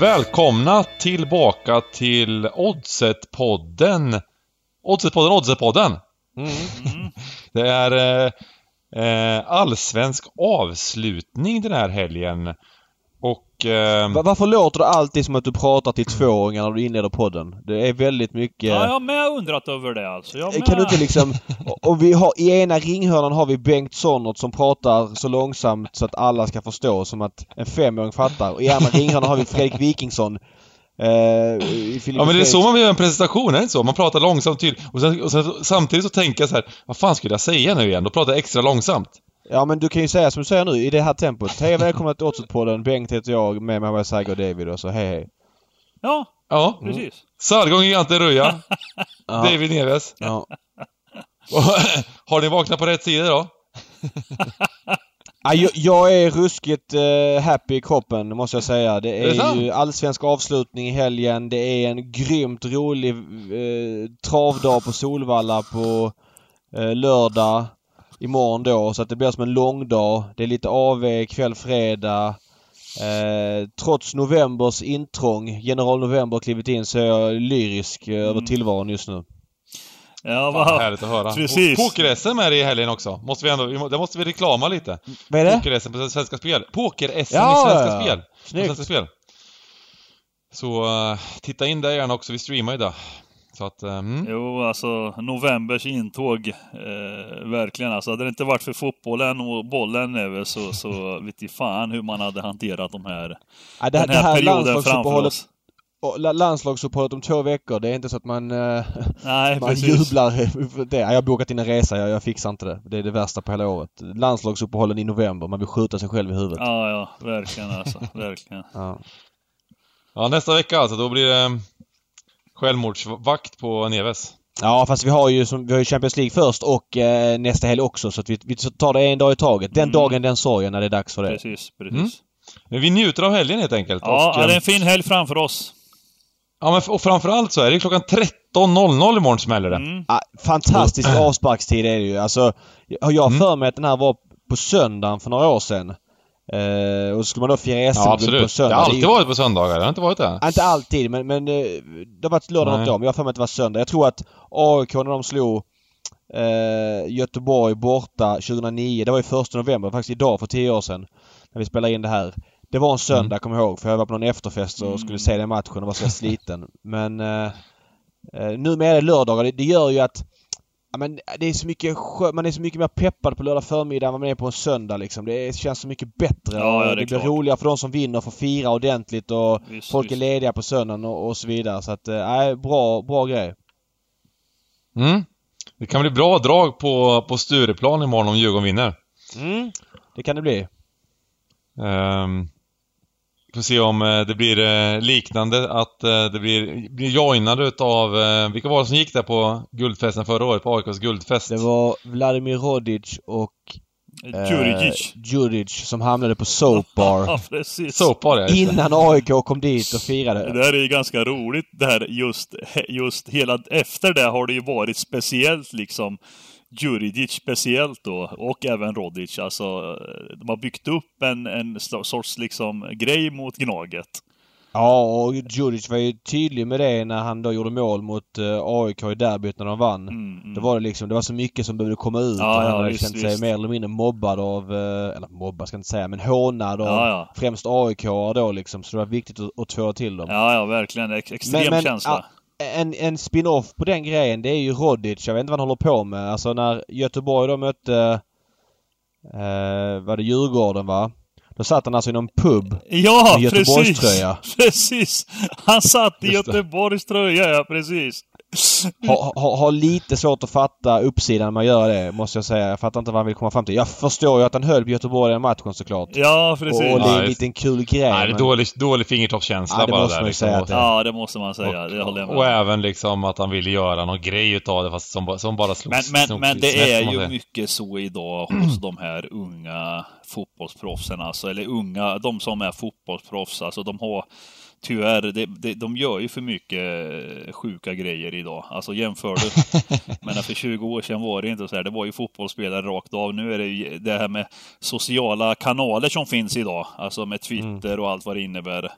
Välkomna tillbaka till Oddset-podden. Oddset-podden, Oddset-podden. Mm. Det är eh, eh, allsvensk avslutning den här helgen. Och... Eh, Va- Varför låter det alltid som att du pratar till tvååringar när du inleder podden? Det är väldigt mycket... Ja, jag har med undrat över det alltså. Jag med. Kan du inte liksom... Om vi har, I ena ringhörnan har vi Bengt Sonnert som pratar så långsamt så att alla ska förstå som att en femåring fattar. Och i andra ringhörnan har vi Fredrik Wikingsson. Eh, Ja men det är så man gör en presentation, är det inte så? Man pratar långsamt och tydligt. Och, sen, och sen, samtidigt så tänker jag så här, vad fan skulle jag säga nu igen? Då pratar jag extra långsamt. Ja men du kan ju säga som du säger nu i det här tempot. Hej och välkomna till Oddset-podden. Bengt heter jag. Med mig jag Sager och David och så hej hej. Ja, Ja. precis. Sargon Gigante Ruja. Ja. David Neves. Ja. Har ni vaknat på rätt sida då? Ja, jag, jag är ruskigt eh, happy i kroppen måste jag säga. Det är, Är det sant? ju allsvensk avslutning i helgen. Det är en grymt rolig eh, travdag på Solvalla på eh, lördag imorgon då. Så att det blir som en lång dag. Det är lite AV kväll fredag. Eh, trots novembers intrång, general november klivit in, så är jag lyrisk eh, över Mm. tillvaron just nu. Ja, Fan, vad... härligt att höra. Precis. Och Poker-SM är det i helgen också. Måste vi ändå, där måste vi reklama lite. Vad är det? Poker-SM på Svenska Spel. Poker-SM Ja, i Svenska ja. Spel. Snyggt. Svenska Spel. Så uh, titta in där gärna också. Vi streamar idag. Så att, uh, mm. Jo, alltså novembers intåg. Eh, verkligen alltså. Hade det inte varit för fotbollen och bollen över så, så vet jag fan hur man hade hanterat de här, Ja, det, den det här, här perioden framför oss. landslagsuppehållet om två veckor. Det är inte så att man, eh, Nej, man precis. jublar det. Jag har bokat in en resa, jag, jag fixar inte det. Det är det värsta på hela året. Landslagsuppehållen i november, man vill skjuta sig själv i huvudet. Ja, ja, verkligen alltså. Verkligen. Ja. Ja, nästa vecka alltså. Då blir det självmordsvakt på Neves. Ja, fast vi har ju, som, vi har ju Champions League först och eh, nästa helg också så att vi, vi tar det en dag i taget. Den Mm. dagen, den sorgen när det är dags för det. Precis, precis. Mm. Men vi njuter av helgen helt enkelt. Ja, och, ja, det är en fin helg framför oss. ja, men, och framförallt så är det klockan 13.00 imorgon smäller det. Mm. Ja, fantastisk avsparkstid är det ju. Alltså, har jag Mm. för mig att den här var på söndagen för några år sedan. Eh, och så skulle man då fira SM Ja, på absolut. Det söndag. har Det är alltid varit på söndagar. Det har inte varit det. Inte alltid, men, men eh, det har varit lördag något år. Men jag har för mig att det var söndag. Jag tror att AIK när de slog eh, Göteborg borta 2009. Det var ju första november, faktiskt idag för tio år sedan. När vi spelade in det här. Det var en söndag, kommer jag ihåg. För jag var på någon efterfest och Mm. skulle se den matchen och var så sliten. Men eh, eh, nu med det lördagar. Det, det gör ju att Ja, men det är så mycket skö- man är så mycket mer peppad på lördag förmiddag än vad man är på en söndag liksom. Det är, känns så mycket bättre Ja, och ja, det är det blir klart. roligare för de som vinner och får fira ordentligt och Visst, folk är visst. lediga på söndagen och, och så vidare. Så att, eh, nej, bra, bra grej. Mm. Det kan bli bra drag på, på Stureplan imorgon om Djurgården vinner. Mm. Det kan det bli. Um, får se om eh, det blir eh, liknande, att eh, det blir, blir joinade utav, vilka var det som gick där på guldfesten förra året, på AIKs guldfest? Det var Vladimir Rodic och eh, Djurdjic. Djurdjic som hamnade på Soap Bar Ja, precis. Sopar det. innan AIK kom dit och Det firade. där är ju ganska roligt det här just, just hela efter det har det ju varit speciellt liksom Djurdjic speciellt då och även Rodic. Alltså de har byggt upp en, en sorts liksom grej mot Gnaget. Ja, och Djurdjic var ju tydlig med det när han då gjorde mål mot eh, AIK i derbyt när de vann. Mm, mm. Då var det liksom, det var så mycket som behövde komma ut. Ja, och han ja, hade känt sig mer eller mindre mobbad av, eh, eller mobbad ska jag inte säga, men hånad av Ja, ja. främst AIK då liksom. Så det var viktigt att, att tvåa till dem. Ja, ja, verkligen. Ex extrem känsla. En, en spin-off på den grejen det är ju Rodic. Jag vet inte vad han håller på med. Alltså när Göteborg då mötte, eh, var det Djurgården va? Då satt han alltså i någon pub. Ja, precis! Göteborgströja. Precis! Han satt i Just det. Göteborgs tröja, ja precis. Har ha, ha lite svårt att fatta uppsidan när man gör det, måste jag säga. Jag fattar inte vad han vill komma fram till. Jag förstår ju att han höll på Göteborg i den matchen såklart. Ja, precis. Och, och det är Ja, en liten kul grej. Nej, det är men- dålig, dålig fingertoppskänsla Ja, det bara måste där liksom. Och- det Ja, det måste man säga. Det håller jag med och, och även liksom att han ville göra någon grej utav det fast som, som bara slog Men, men, slog men snett, det är får man ju säga. mycket så idag hos de här unga fotbollsproffsen, alltså, eller unga, de som är fotbollsproffs, alltså de har Tyvärr, det, det, de gör ju för mycket eh, sjuka grejer idag. Alltså jämför du. Men för 20 år sedan var det inte så här. Det var ju fotbollsspelare rakt av. Nu är det ju det här med sociala kanaler som finns idag. Alltså med Twitter och allt vad det innebär.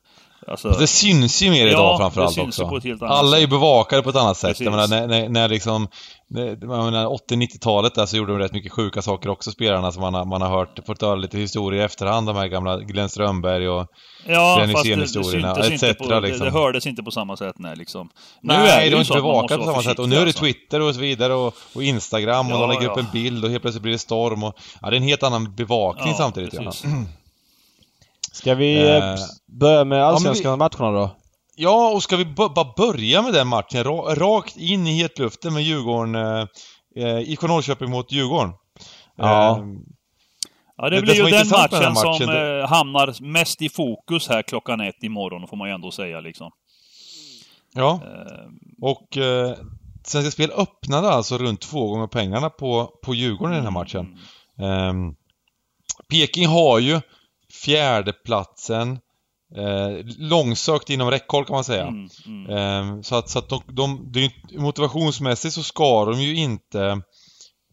Alltså, det syns ju mer Ja, idag det framförallt också. på ett helt annat Alla är ju bevakade på ett annat sätt. Jag menar, när, när, när liksom... när- Jag menar, 80-90-talet där så gjorde de rätt mycket sjuka saker också, spelarna som man har, man har hört, fått höra lite historier i efterhand, de här gamla Glenn Strömberg och... ja, fast det, det syntes etc, på, det, liksom. det hördes inte på samma sätt nej liksom. Nu Nej, är det de är inte bevakade på samma sätt. Och nu är det alltså. Twitter och så vidare och, och Instagram och Ja, de lägger upp ja. en bild och helt plötsligt blir det storm och... Ja, det är en helt annan bevakning Ja, samtidigt. Ja. Ska vi eh, Eh, börja med allsvenska matcherna då? Ja, och ska vi bara börja med den matchen? Ra rakt in i hetluften med Djurgården. Eh, eh, IFK Norrköping mot Djurgården. Ja. Eh, Ja, det Det- blir ju den matchen, den matchen, som det- eh, hamnar mest i fokus här klockan ett imorgon, får man ju ändå säga liksom. ja, Eh, och eh, Svenska Spel öppnade alltså runt två gånger pengarna på, på Djurgården i den här matchen. mm. Eh, Peking har ju fjärdeplatsen eh, långsökt inom räckhåll kan man säga. Mm, mm. Ehm, så att, så att de, de, ju- motivationsmässigt så ska de ju inte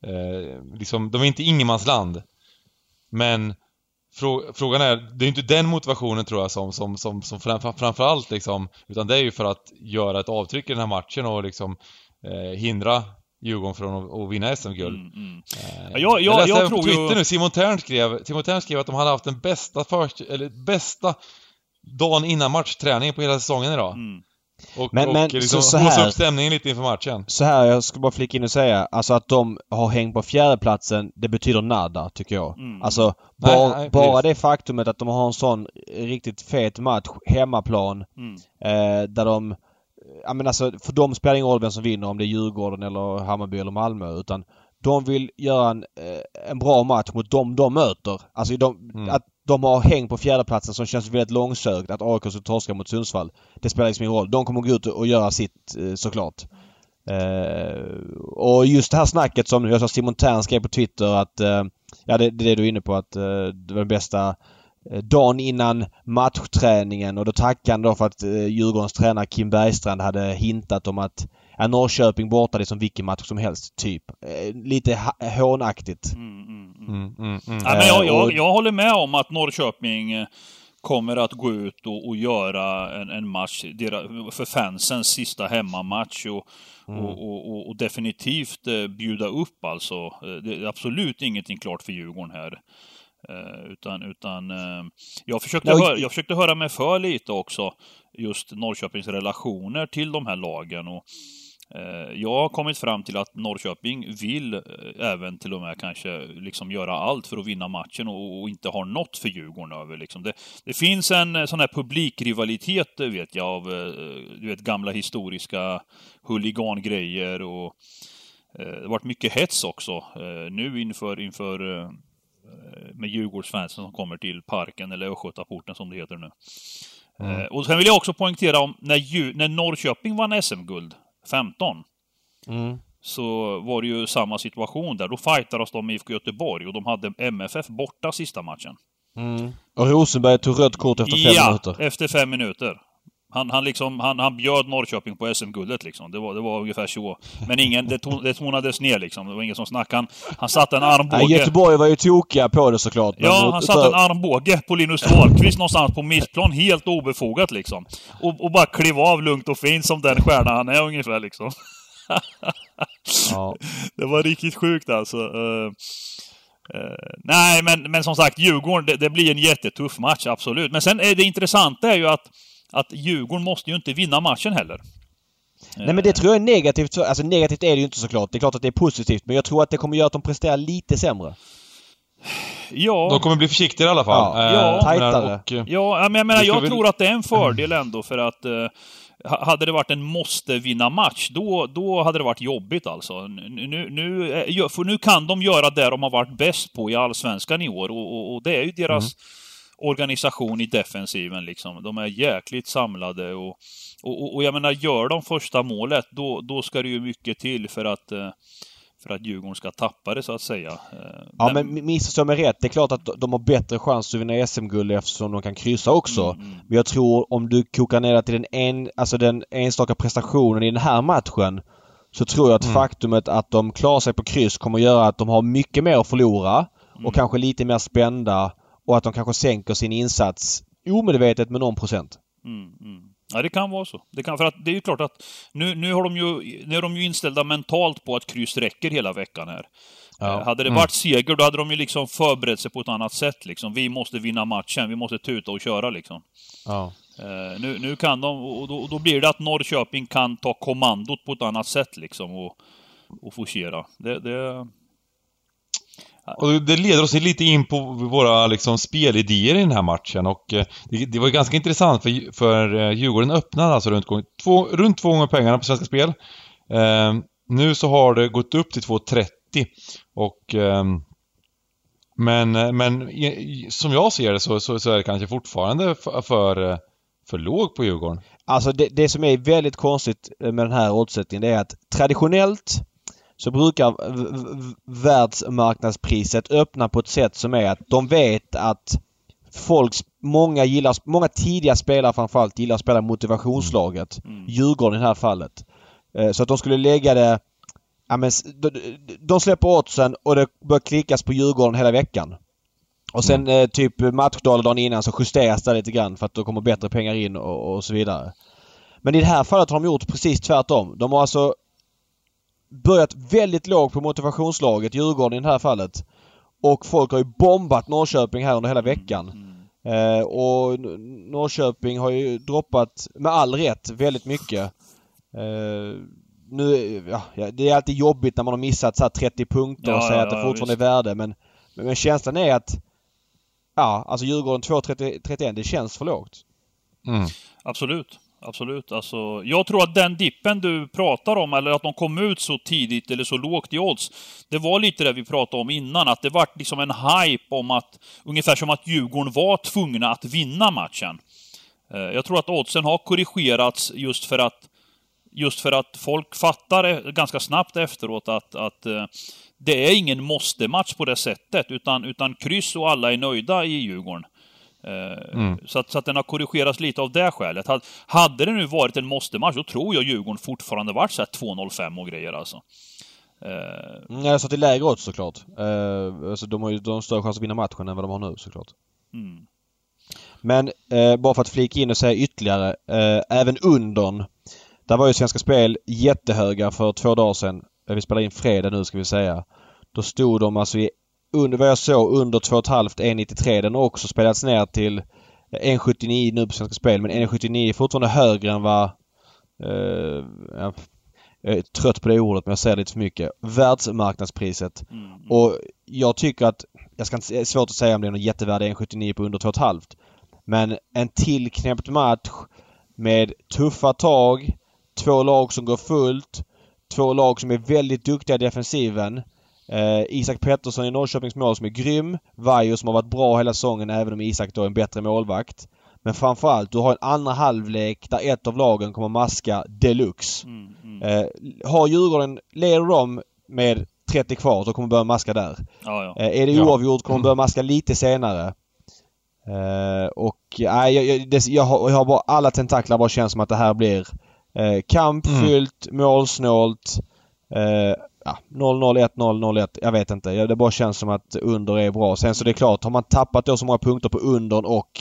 eh, liksom, de är inte ingenmansland. Men frå, frågan är, det är inte den motivationen tror jag som, som, som, som fram, framförallt liksom, utan det är ju för att göra ett avtryck i den här matchen och liksom eh, hindra Djurgården från att, vinna SM-guld. Mm, mm. Eh, Ja, jag- jag- läste jag även på tror ju- Twitter nu, Simon Tern skrev, Simon Tern skrev att de hade haft den bästa först, eller bästa dagen innan matchträningen på hela säsongen idag. Mm. Och, Men- och men liksom så- så här- upp stämningen lite inför matchen. Så här, jag ska bara flika in och säga. Alltså att de har hängt på fjärdeplatsen, det betyder nada, tycker jag. Mm. Alltså, Nej, bara, nej, bara det faktumet att de har en sån riktigt fet match, hemmaplan, Mm. eh, där de... Ja men alltså, för dem spelar det ingen roll vem som vinner, om det är Djurgården eller Hammarby eller Malmö, utan de vill göra en, eh, en bra match mot dem de möter. Alltså de, Mm. att de har hängt på fjärdeplatsen som känns väldigt långsökt, att AIK ska torska mot Sundsvall. Det spelar liksom ingen roll. De kommer gå ut och göra sitt eh, såklart. Eh, och just det här snacket som jag sa Simon Tern skrev på Twitter att eh, Ja det, det är det du är inne på att eh, det var den bästa dagen innan matchträningen och då tackade han då för att eh, Djurgårdens tränare Kim Bergstrand hade hintat om att ja, Norrköping borta det är som vilken match som helst, typ. Eh, lite hånaktigt. Mm, mm, mm. Ja, men jag, Eh, och- jag, jag håller med om att Norrköping eh, kommer att gå ut och, och göra en, en match för fansens sista hemmamatch och, Mm. och, och, och, och definitivt eh, bjuda upp alltså. Eh, Det är absolut ingenting klart för Djurgården här. Eh, utan, utan eh, jag, försökte höra, jag försökte höra mig för lite också just Norrköpings relationer till de här lagen. Och, eh, jag har kommit fram till att Norrköping vill även till och med kanske liksom göra allt för att vinna matchen och, inte har något för Djurgården över. Liksom. Det, det finns en sån här publikrivalitet, vet jag, av du vet, gamla historiska huligangrejer och det har varit mycket hets också nu inför, inför med Djurgårdsfansen som kommer till parken, eller Östgötaporten som det heter nu. Eh, och sen vill jag också poängtera om när, när Norrköping vann SM-guld 15 Mm. så var det ju samma situation där. Då fightades de med IFK Göteborg och de hade MFF borta sista matchen. Mm. Och Rosenberg tog rött kort efter fem ja, minuter. efter fem minuter. Han, han, liksom, han, han bjöd Norrköping på SM-guldet liksom. Det var, det var ungefär så. Men ingen, det, ton, det tonades ner liksom. Det var ingen som snackade. Han, han satte en armbåge. Nej, Göteborg var ju tokiga på det såklart. Ja, han satte en armbåge på Linus Wahlqvist någonstans på missplan, helt obefogat liksom. Och, och bara klev av lugnt och fint som den stjärna han är ungefär liksom. Ja. Det var riktigt sjukt alltså. Eh, eh, nej, men, men som sagt, Djurgården, det, det blir en jättetuff match, absolut. Men sen är det intressanta är ju att, att Djurgården måste ju inte vinna matchen heller. Nej men det tror jag är negativt. Alltså negativt är det ju inte såklart. Det är klart att det är positivt men jag tror att det kommer göra att de presterar lite sämre. Ja, De kommer bli försiktigare i alla fall. Ja, Eh, ja, tajtare. och, eh, ja men jag, menar, jag väl- tror att det är en fördel ändå för att eh, ha- hade det varit en måste-vinna-match, då, då hade det varit jobbigt alltså. Nu, nu, för nu kan de göra det de har varit bäst på i Allsvenskan i år och, och, och det är ju deras organisation i defensiven liksom. De är jäkligt samlade och, och, och- jag menar, gör de första målet, då, då ska det ju mycket till för att eh, för att Djurgården ska tappa det så att säga. Eh, Ja men missförstå mig rätt. Det är klart att de har bättre chans att vinna SM-guld eftersom de kan kryssa också. Mm, mm. Men jag tror om du kokar ner det till den, en, alltså den enstaka prestationen i den här matchen så tror jag att Mm. faktumet att de klarar sig på kryss kommer göra att de har mycket mer att förlora Mm. och kanske lite mer spända och att de kanske sänker sin insats omedvetet med någon procent. Mm, mm. Ja, det kan vara så. Det, kan, för att det är ju klart att nu, nu, har de ju, nu är de ju inställda mentalt på att kryss räcker hela veckan här. Ja. Eh, Hade det Mm. varit seger, då hade de ju liksom förberett sig på ett annat sätt. Liksom. Vi måste vinna matchen, vi måste tuta och köra liksom. Ja. Eh, nu, nu kan de, och då, och då blir det att Norrköping kan ta kommandot på ett annat sätt liksom och, och forcera. Det, det, och det leder oss lite in på våra liksom, spelidéer i den här matchen och eh, det, det var ganska intressant för, för eh, Djurgården öppnade alltså runt, två, runt två gånger pengarna på Svenska Spel. Eh, nu så har det gått upp till 2,30 och ehm, eh, men, men som jag ser det så, så, så är det kanske fortfarande för, eh, för, för låg på Djurgården. Alltså det, det som är väldigt konstigt eh, med den här oddsättningen det är att traditionellt så brukar världsmarknadspriset öppna på ett sätt som är att de vet att folk, många gillar, många tidiga spelare framförallt gillar att spela motivationslaget. Mm. Djurgården i det här fallet. Eh, Så att de skulle lägga det... Ja, men, de, de släpper oddsen och det börjar klickas på Djurgården hela veckan. Och sen eh, typ matchdag dagen innan så justeras det lite grann för att då kommer bättre pengar in och, och så vidare. Men i det här fallet har de gjort precis tvärtom. De har alltså börjat väldigt lågt på motivationslaget, Djurgården i det här fallet. Och folk har ju bombat Norrköping här under hela veckan. Mm. Eh, och Norrköping har ju droppat, med all rätt, väldigt mycket. Eh, nu, ja, det är alltid jobbigt när man har missat så här 30 punkter och Ja, säga ja, att det fortfarande visst. är värde men, men, men känslan är att Ja, alltså Djurgården 2.31 det känns för lågt. Mm. Absolut. Absolut. Alltså, jag tror att den dippen du pratar om, eller att de kom ut så tidigt eller så lågt i odds, det var lite det vi pratade om innan, att det vart liksom en hype om att, ungefär som att Djurgården var tvungna att vinna matchen. Eh, jag tror att oddsen har korrigerats just för att Just för att folk fattar ganska snabbt efteråt att, att eh, det är ingen måste-match på det sättet, utan, utan kryss och alla är nöjda i Djurgården. Eh, Mm. Så, att, så att den har korrigerats lite av det skälet. Had- Hade det nu varit en måste-match, då tror jag Djurgården fortfarande varit så här 2-0-5 och grejer alltså. Eh, Mm, jag sa till lägre odds såklart. Eh, alltså de har ju de större chans att vinna matchen än vad de har nu såklart. mm. Men eh, bara för att flika in och säga ytterligare. Eh, även undern. Där var ju Svenska Spel jättehöga för två dagar sedan. Vi spelar in fredag nu ska vi säga. Då stod de alltså i, under vad jag såg, under 2,5 1,93. Den har också spelats ner till 1,79 nu på Svenska Spel. Men 1,79 är fortfarande högre än vad... Eh, jag är trött på det ordet men jag säger lite för mycket. Världsmarknadspriset. Mm. Och jag tycker att, jag ska inte, det är svårt att säga om det är något jättevärde 1,79 på under 2,5. Men en tillknäppt match med tuffa tag, två lag som går fullt, två lag som är väldigt duktiga i defensiven. Eh, Isak Pettersson i Norrköpings mål som är grym. Vaiho som har varit bra hela säsongen även om Isak då är en bättre målvakt. Men framförallt, du har en andra halvlek där ett av lagen kommer maska deluxe. Mm. Mm. Eh, har Djurgården, leder de med 30 kvar så kommer börja maska där. Ja, ja. Eh, är det Ja. oavgjort kommer de börja maska lite senare. Eh, och nej, jag, jag, det, jag, har, jag har bara alla tentaklar bara känns som att det här blir eh, kampfyllt, målsnålt. Ja, 0-0, 1-0, 0-1. Jag vet inte. Ja, Det bara känns som att under är bra. Sen så det är klart, har man tappat då så många punkter på undern och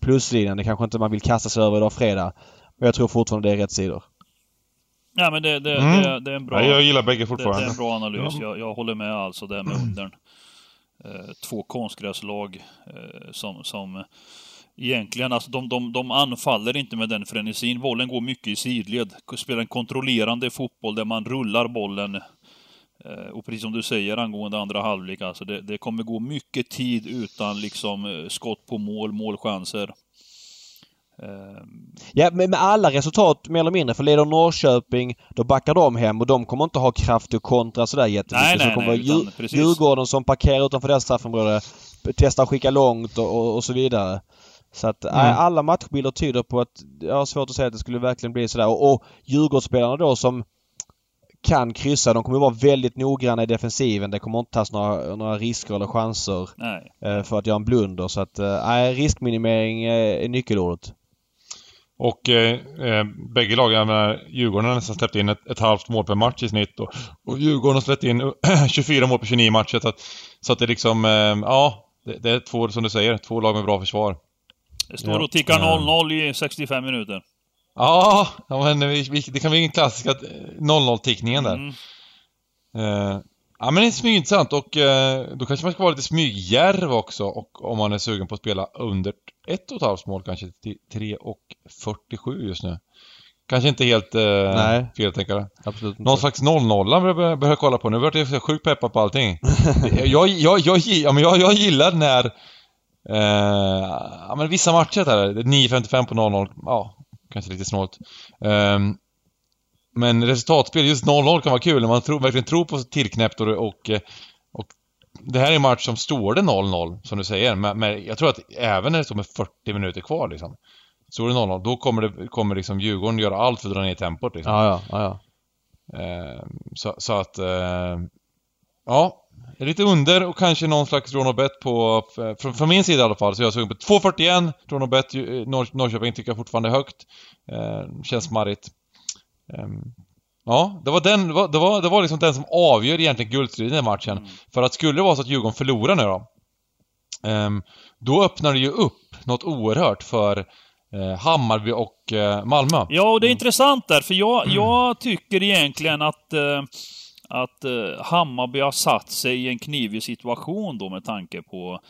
pluslinjen, det kanske inte man vill kasta sig över idag fredag. Men jag tror fortfarande det är rätt sidor. ja men det, det, Mm. det, det är en bra... Ja, jag gillar bägge Det, det fortfarande. är en bra analys. Jag, jag håller med alltså där med undern. Eh, två konstgräslag eh, som, som egentligen, alltså de, de, de anfaller inte med den frenesin. Bollen går mycket i sidled. Spelar en kontrollerande fotboll där man rullar bollen. Eh, och precis som du säger angående andra halvlek, alltså det, det kommer gå mycket tid utan liksom eh, skott på mål, målchanser. Eh, Ja, men med alla resultat mer eller mindre. För leder Norrköping, då backar de hem och de kommer inte ha kraft att kontra sådär jättemycket. Nej, Så nej, det kommer nej, utan Djur- precis. Djurgården som parkerar utanför deras straffområde, testar att skicka långt och, och, och så vidare. Så att nej, alla matchbilder tyder på att jag har svårt att säga att det skulle verkligen bli sådär. Och, och Djurgårdsspelarna då som kan kryssa, de kommer vara väldigt noggranna i defensiven. Det kommer inte tas några, några risker eller chanser nej. eh, för att göra en blunder. Så att eh, nej, riskminimering eh, är nyckelordet. Och eh, bägge lagen, jag menar, Djurgården har nästan släppt in ett, ett halvt mål per match i snitt och, och Djurgården har släppt in 24 mål på 29 matcher. Så att, så att det liksom, eh, ja, det, det är två, som du säger, två lag med bra försvar. Det står och tickar Ja. 0-0 i 65 minuter. Ja, men det kan bli en klassisk att- 0-0-tickningen där. Mm. Eh, ja men det är smygintressant och eh, då kanske man ska vara lite smygjärv också och om man är sugen på att spela under ett och ett halvt mål kanske till 3,47 just nu. Kanske inte helt eh, Nej. feltänkare. Absolut inte. Någon slags 0-0 börjar börjar jag kolla på. Nu vart jag sjukt peppad på allting. jag, jag, jag, gi- ja, men jag, jag gillar när... Eh, ja, men vissa matcher där, 9.55 på 0-0, ja, kanske lite snålt. Ehm, men resultatspel, just 0-0 kan vara kul när man tror, verkligen tror på tillknäppt och, och, och det här är en match som står det 0-0, som du säger. Men, men jag tror att även när det står med 40 minuter kvar liksom. Står det 0-0, då kommer, det, kommer liksom Djurgården göra allt för att dra ner tempot liksom. Ja, ja, ja, ja. Eh, så, så att... Eh, ja, lite under och kanske någon slags Ronobet på... Från, från min sida i alla fall, så jag sugen på 2.41 Ronobet. eh, Norr, Norrköping tycker jag fortfarande är högt. Eh, känns smarrigt. Ehm, ja, det var den... Det var, det var, det var liksom den som avgör egentligen guldstriden i den matchen. Mm. För att skulle det vara så att Djurgården förlorar nu då. ehm, då öppnar det ju upp något oerhört för eh, Hammarby och eh, Malmö. Ja, och det är intressant där, för jag, Mm. jag tycker egentligen att, eh, att eh, Hammarby har satt sig i en knivig situation då med tanke på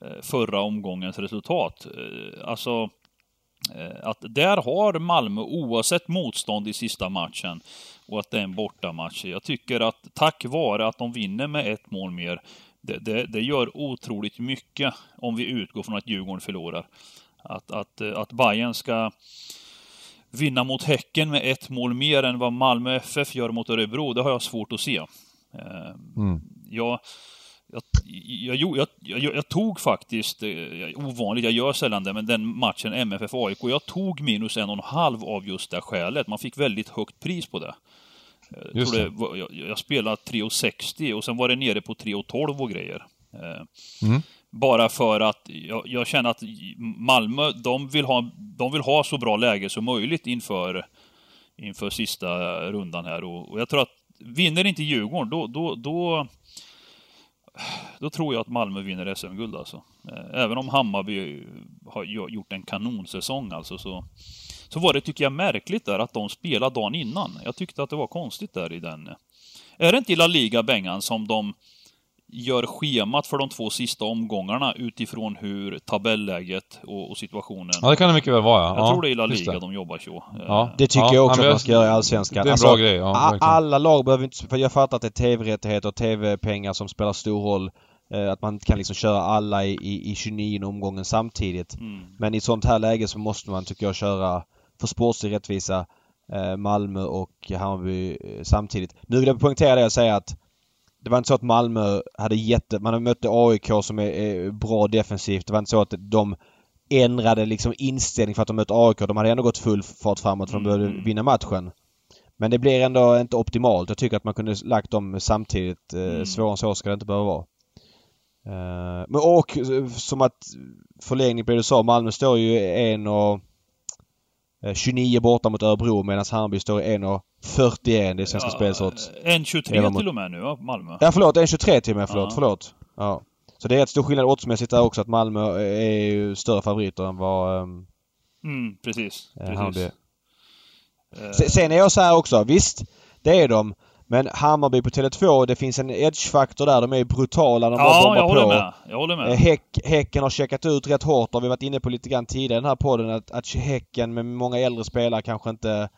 eh, förra omgångens resultat. Eh, alltså, eh, att där har Malmö, oavsett motstånd i sista matchen, och att det är en bortamatch. Jag tycker att tack vare att de vinner med ett mål mer, det, det, det gör otroligt mycket om vi utgår från att Djurgården förlorar. Att, att, eh, att Bayern ska vinna mot Häcken med ett mål mer än vad Malmö FF gör mot Örebro, det har jag svårt att se. Eh, Mm. Jag, jag, jag, jag, tog faktiskt, eh, ovanligt, jag gör sällan det, men den matchen MFF-AIK, jag tog minus en och en halv av just det skälet. Man fick väldigt högt pris på det. Jag, Just det. jag, jag spelade 3,60 och sen var det nere på 3,12 och grejer. Eh, Mm. Bara för att jag, jag känner att Malmö, de vill, ha, de vill ha så bra läge som möjligt inför, inför sista rundan här. Och, och jag tror att vinner inte Djurgården, då, då, då, då tror jag att Malmö vinner SM-guld alltså. Eh, även om Hammarby har gjort en kanonsäsong alltså, så, så var det, tycker jag, märkligt där att de spelade dagen innan. Jag tyckte att det var konstigt där i den. Är det inte i La Liga, Bengan, som de gör schemat för de två sista omgångarna utifrån hur tabelläget och, och situationen... Ja, det kan det mycket väl vara ja. jag ja, tror det är i La Liga det. de jobbar så. Ja. Det tycker Ja, jag också att man ska göra i Allsvenskan. Det är en Alltså, bra grej, ja, alla lag behöver inte... För jag fattar att det är TV-rättigheter och TV-pengar som spelar stor roll. Eh, att man kan liksom köra alla i, i, i 29 omgången samtidigt. Mm. Men i sånt här läge så måste man, tycker jag, köra för sportslig rättvisa eh, Malmö och Hammarby eh, samtidigt. Nu vill jag poängtera det och säga att det var inte så att Malmö hade jätte... Man mötte AIK som är, är bra defensivt. Det var inte så att de ändrade liksom inställning för att de mötte AIK. De hade ändå gått full fart framåt för de Mm. började vinna matchen. Men det blir ändå inte optimalt. Jag tycker att man kunde lagt dem samtidigt. Eh, Mm. Svårare än så ska det inte behöva vara. Eh, men och som att förlängning på det du sa. Malmö står ju en och 29 borta mot Örebro medan Hammarby står i en och 41. Det är Svenska Spels odds. En 23 Eller mot- till och med nu, ja, Malmö. Ja förlåt, en 23 till och med. Förlåt, Ja. förlåt. Ja. Så det är ett stor skillnad oddsmässigt där också att Malmö är ju större favoriter än vad um, Mm, precis. eh, precis. Hammarby. Eh, Se- Sen är jag så här också. Visst, det är de. Men Hammarby på Tele2, det finns en edge-faktor där. De är brutala. De bara ja, bombar jag håller på. med. Jag håller med. Eh, Häck, häcken har checkat ut rätt hårt. Har vi varit inne på lite grann tidigare i den här podden. Att, att Häcken med många äldre spelare kanske inte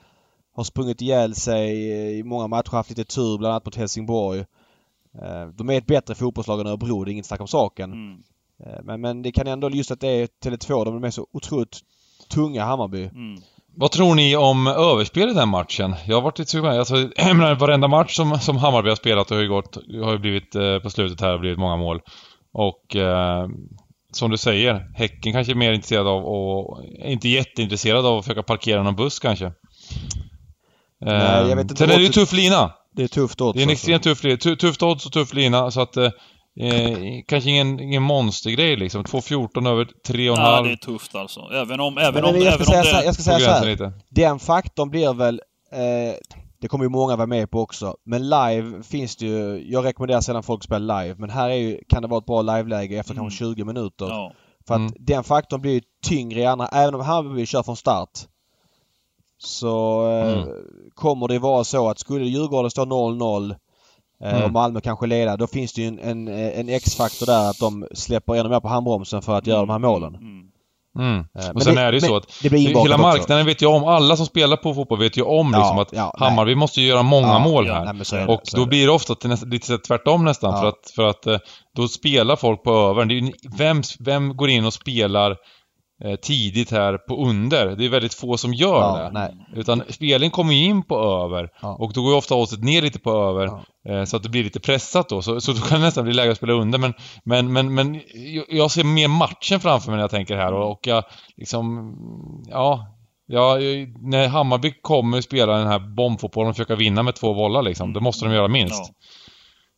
har sprungit ihjäl sig i många matcher. Haft lite tur bland annat mot Helsingborg. Eh, De är ett bättre fotbollslag än Örebro. Det är inget snack om saken. Mm, Eh, Men, men det kan ändå just att det är Tele2. De är så otroligt tunga Hammarby. mm. Vad tror ni om överspel i den matchen? Jag har varit lite sugen. Alltså, varenda match som, som Hammarby har spelat har ju gått, har ju blivit, eh, på slutet här, blivit många mål. Och eh, som du säger, Häcken kanske är mer intresserad av och inte jätteintresserad av att försöka parkera någon buss kanske. Eh, Nej, jag vet inte Sen är det ju tuff lina. Det är tufft odds Det är en alltså. extremt tuff lina. Tu- Tufft odds och tuff lina så att eh, eh, kanske ingen, ingen monstergrej liksom. 2.14 över 3,5. Ja, det är tufft alltså. Även om, även Men om, jag även ska om säga, så här, det... jag ska säga så här. lite. Den faktorn blir väl... Eh, det kommer ju många vara med på också. Men live finns det ju... Jag rekommenderar sällan folk att spela live. Men här är ju, kan det vara ett bra liveläge efter Mm. kanske 20 minuter. Ja. För att Mm. den faktorn blir ju tyngre i andra. Även om Hammarby kör från start så eh, Mm. kommer det vara så att skulle Djurgården stå 0-0 eh, Mm. och Malmö kanske leda, då finns det ju en, en, en X-faktor där att de släpper ännu mer på handbromsen för att göra de här målen. Mm. Mm. Eh, men Och sen är det ju så att det hela också. marknaden vet ju om, alla som spelar på fotboll vet ju om Ja, liksom att ja, nej. Hammarby måste ju göra många Ja, mål ja, här. nej, är det, och då det. blir det ofta nästa, lite tvärtom nästan Ja. för att, för att eh, då spelar folk på övern. Det vem, vem går in och spelar eh, tidigt här på under? Det är väldigt få som gör Ja, det. nej. Utan spelningen kommer ju in på över Ja. och då går ju ofta oddset ner lite på över eh, så att det blir lite pressat då. Så, så då kan det nästan bli läge att spela under men, men, men, men jag- jag ser mer matchen framför mig när jag tänker här och, och jag liksom, ja, Ja, när Hammarby kommer spela den här bombfotbollen och försöka vinna med två bollar liksom, det måste de göra minst.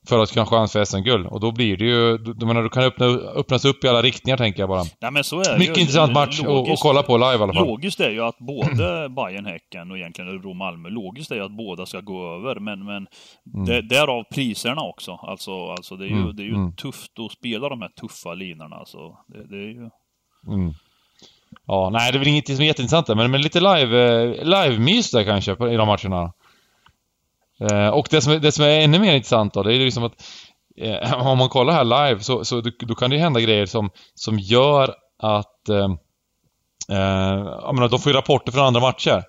För att kunna ha chans för SM-guld. Och då blir det ju, då menar, då kan öppna, öppnas upp i alla riktningar tänker jag bara. Nej, men så är Mycket ju. intressant match att- kolla på live i alla fall. Logiskt är ju att både Bayern Häcken och egentligen Örebro Malmö, logiskt är ju att båda ska gå över, men, men det, därav priserna också. Alltså, alltså det är ju, Mm, det är ju mm. tufft att spela de här tuffa linorna. Alltså, det, det är ju... Mm. Ja, nej det är väl inget som är jätteintressant där, men, men lite live, eh, live-mys där kanske i de matcherna. Eh, och det som, är, det som är ännu mer intressant då, det är liksom att eh, om man kollar här live så, så då, kan det ju hända grejer som, som gör att eh, eh, menar, de får ju rapporter från andra matcher.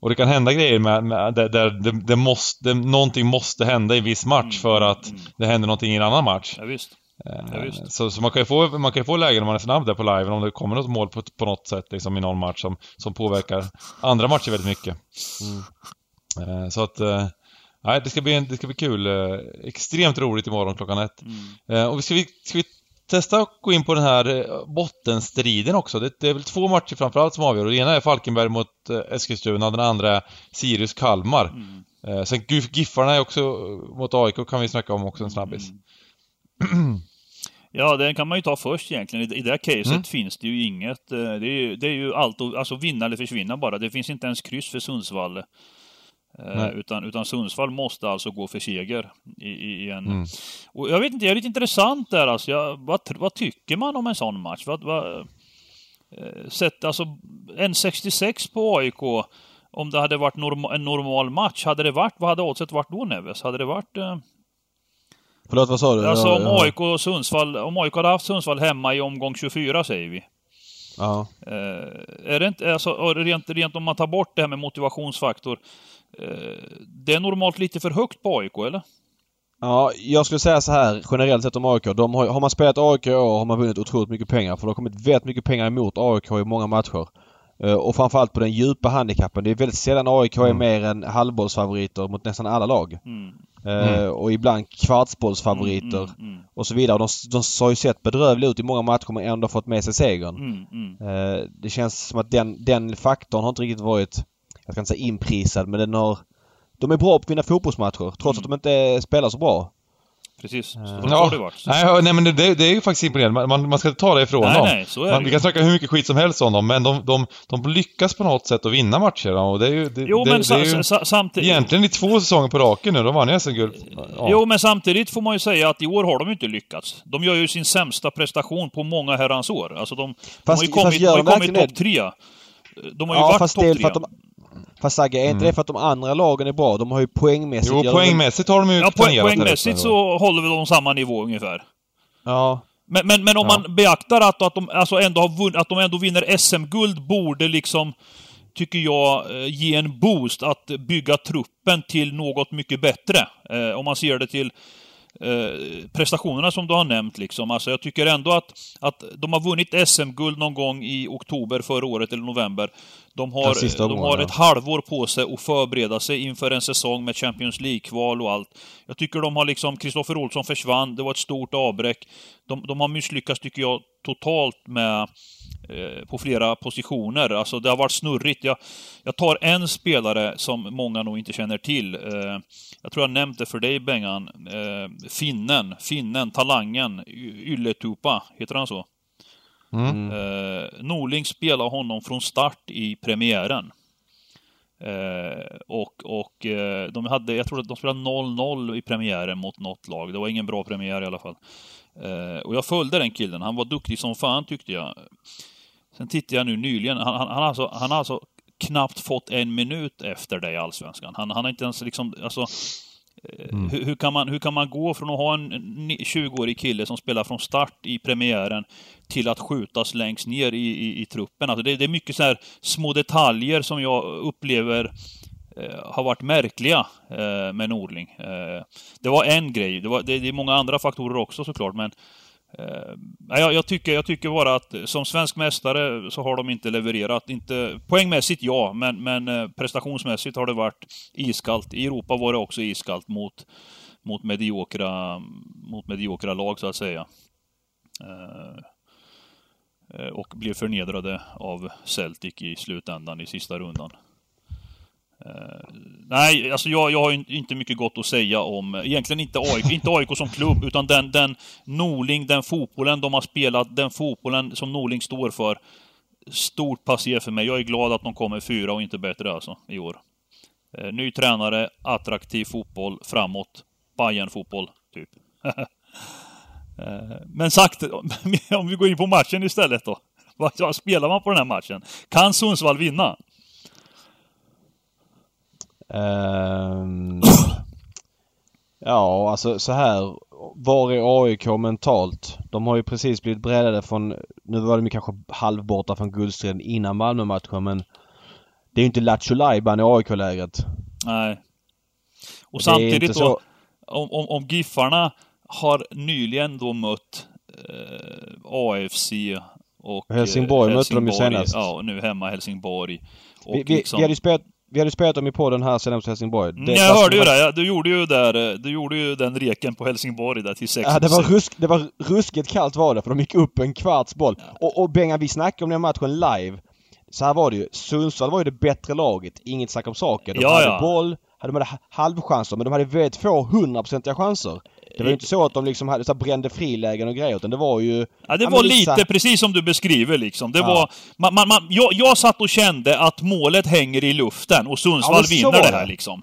Och det kan hända grejer med, med där, där det, det måste, det, någonting måste hända i viss match för att mm. det händer någonting i en annan match. Ja, visst. Ja, visst. Så, så man kan ju få, man kan få lägen när man är snabb där på live om det kommer något mål på, på något sätt liksom i någon match som, som påverkar andra matcher väldigt mycket. Eh, Så att, nej det ska bli, det ska bli kul. eh, Extremt roligt imorgon klockan ett. Mm. Eh, Och ska vi, ska vi testa att gå in på den här eh, bottenstriden också? Det, det är väl två matcher framförallt som avgör. Den ena är Falkenberg mot Eskilstuna, den andra är Sirius-Kalmar. Mm. Sen Gif- Giffarna är också mot AIK kan vi snacka om också en snabbis. Mm. Ja, den kan man ju ta först egentligen. I, i det här caset Mm. finns det ju inget. Det är ju, det är ju allt alltså vinna eller försvinna bara. Det finns inte ens kryss för Sundsvall. Eh, Nej. utan, utan Sundsvall måste alltså gå för seger i, i, en... Mm. Och jag vet inte, det är lite intressant där alltså. Jag, vad, vad tycker man om en sån match? Vad, vad, eh, sett, alltså, en 66 på AIK, om det hade varit norma, en normal match, hade det varit, vad hade oddset varit då Neves? Hade det varit... Eh, Förlåt, vad sa du? Alltså om ja. AIK och Sundsvall, om AIK hade haft Sundsvall hemma i omgång 24 säger vi. Ja. Eh, är det inte, alltså, rent, rent om man tar bort det här med motivationsfaktor. Eh, det är normalt lite för högt på AIK eller? Ja, jag skulle säga så här generellt sett om AIK. De har, har man spelat AIK i år har man vunnit otroligt mycket pengar. För det har kommit väldigt mycket pengar emot AIK i många matcher. Eh, Och framförallt på den djupa handikappen. Det är väldigt sällan AIK är Mm. mer än halvbollsfavoriter mot nästan alla lag. Mm. Eh, Mm. Och ibland kvartsbollsfavoriter Mm, mm, och så vidare. De, de har ju sett bedrövliga ut i många matcher men ändå fått med sig segern. mm, mm, mm. Eh, Det känns som att den, den faktorn har inte riktigt varit, jag ska inte säga inprisad, men den har... De är bra på att vinna fotbollsmatcher trots Mm. att de inte spelar så bra. Precis, så, så Ja, har det varit. nej, men det, det är ju faktiskt imponerande. Man- Man, man ska inte ta det ifrån nej, dem. nej, så är Man, det vi kan snacka hur mycket skit som helst om dem, men de, de, de lyckas på något sätt att vinna matcher. Och det är ju, det, Jo, det, men det är ju sa, samtidigt... egentligen i två säsonger på raken nu. De vann ju SM-guld. Ja. Jo, men samtidigt får man ju säga att i år har de inte lyckats. De gör ju sin sämsta prestation på många herrans år. Alltså de, de Fast- har ju kommit, de har ju de kommit topp tre. De har ju Ja, varit topp tre. Fast Sagge, är inte Mm. det för att de andra lagen är bra? De har ju poängmässigt... Jo, poängmässigt har de ju Ja, poäng, poängmässigt så håller väl de samma nivå ungefär. Ja. Men, men, men om Ja. man beaktar att, att, de, alltså ändå har vunn, att de ändå vinner SM-guld borde liksom, tycker jag, eh, ge en boost att bygga truppen till något mycket bättre. Eh, om man ser det till eh, prestationerna som du har nämnt. Liksom. Alltså, jag tycker ändå att, att de har vunnit SM-guld någon gång i oktober förra året, eller november. De har, sista de har ett halvår på sig att förbereda sig inför en säsong med Champions League-kval och allt. Jag tycker de har liksom, Kristoffer Olsson försvann, det var ett stort avbräck. De, de har misslyckats, tycker jag, totalt med eh, på flera positioner. Alltså det har varit snurrigt. Jag, jag tar en spelare som många nog inte känner till. Eh, jag tror jag nämnt det för dig Bengan. Eh, finnen, finnen, talangen, Ylletupa, heter han så? Mm. Eh, Norling spelar honom från start i premiären. Eh, och och eh, de hade, jag tror att de spelade 0-0 i premiären mot något lag. Det var ingen bra premiär i alla fall. Eh, och jag följde den killen. Han var duktig som fan tyckte jag. Sen tittade jag nu nyligen. Han, han, han, har, alltså, han har alltså knappt fått en minut efter det i Allsvenskan. Han, han har inte ens liksom, alltså Mm. Hur, hur, kan man, hur kan man gå från att ha en 20-årig kille som spelar från start i premiären till att skjutas längst ner i, i, i truppen? Alltså det, det, är mycket så här små detaljer som jag upplever eh, har varit märkliga eh, med Norling. Eh, det var en grej. Det, var, det, det är många andra faktorer också såklart, men Eh, jag, jag, tycker, jag tycker bara att som svensk mästare så har de inte levererat. Inte, poängmässigt ja, men, men eh, prestationsmässigt har det varit iskallt. I Europa var det också iskallt mot, mot, mediokra, mot mediokra lag, så att säga. Eh, eh och blev förnedrade av Celtic i slutändan i sista rundan. Uh, nej, alltså jag, jag har inte mycket gott att säga om, eh, egentligen inte AIK, inte AIK som klubb, utan den, den Norling, den fotbollen de har spelat, den fotbollen som Norling står för. Stort passé för mig. Jag är glad att de kommer fyra och inte bättre alltså, i år. Uh, ny tränare, attraktiv fotboll, framåt. bayern fotboll typ. uh, men sagt, om vi går in på matchen istället då. Vad spelar man på den här matchen? Kan Sundsvall vinna? Um, ja, alltså så här. Var är AIK mentalt? De har ju precis blivit breddade från, nu var de kanske halvborta från guldstriden innan Malmö-matchen men det är ju inte Lattjo i AIK-lägret. Nej. Och det samtidigt då, om, om, om Giffarna har nyligen då mött eh, AFC och Helsingborg, Helsingborg mötte de ju senast. Ja, nu hemma Helsingborg. Och vi, vi, liksom... vi hade ju spelat vi hade spelat dem i podden här sen mot Helsingborg. Det, mm, jag hörde ju det. Du gjorde ju där, du gjorde ju den reken på Helsingborg där till 6 Ja, det var, rusk, det var ruskigt kallt var det, för de gick upp en kvarts boll. Ja. Och, och Benga, vi snackade om den matchen live. Så här var det ju. Sundsvall var ju det bättre laget. Inget snack om saker. De ja, hade ja. boll, de hade halvchanser, men de hade väldigt få hundraprocentiga chanser. Det var ju inte så att de liksom hade så brände frilägen och grejer utan det var ju... Ja, det var lite så... precis som du beskriver liksom. Det ja. var... Man, man, man, jag, jag satt och kände att målet hänger i luften och Sundsvall ja, vinner det här liksom.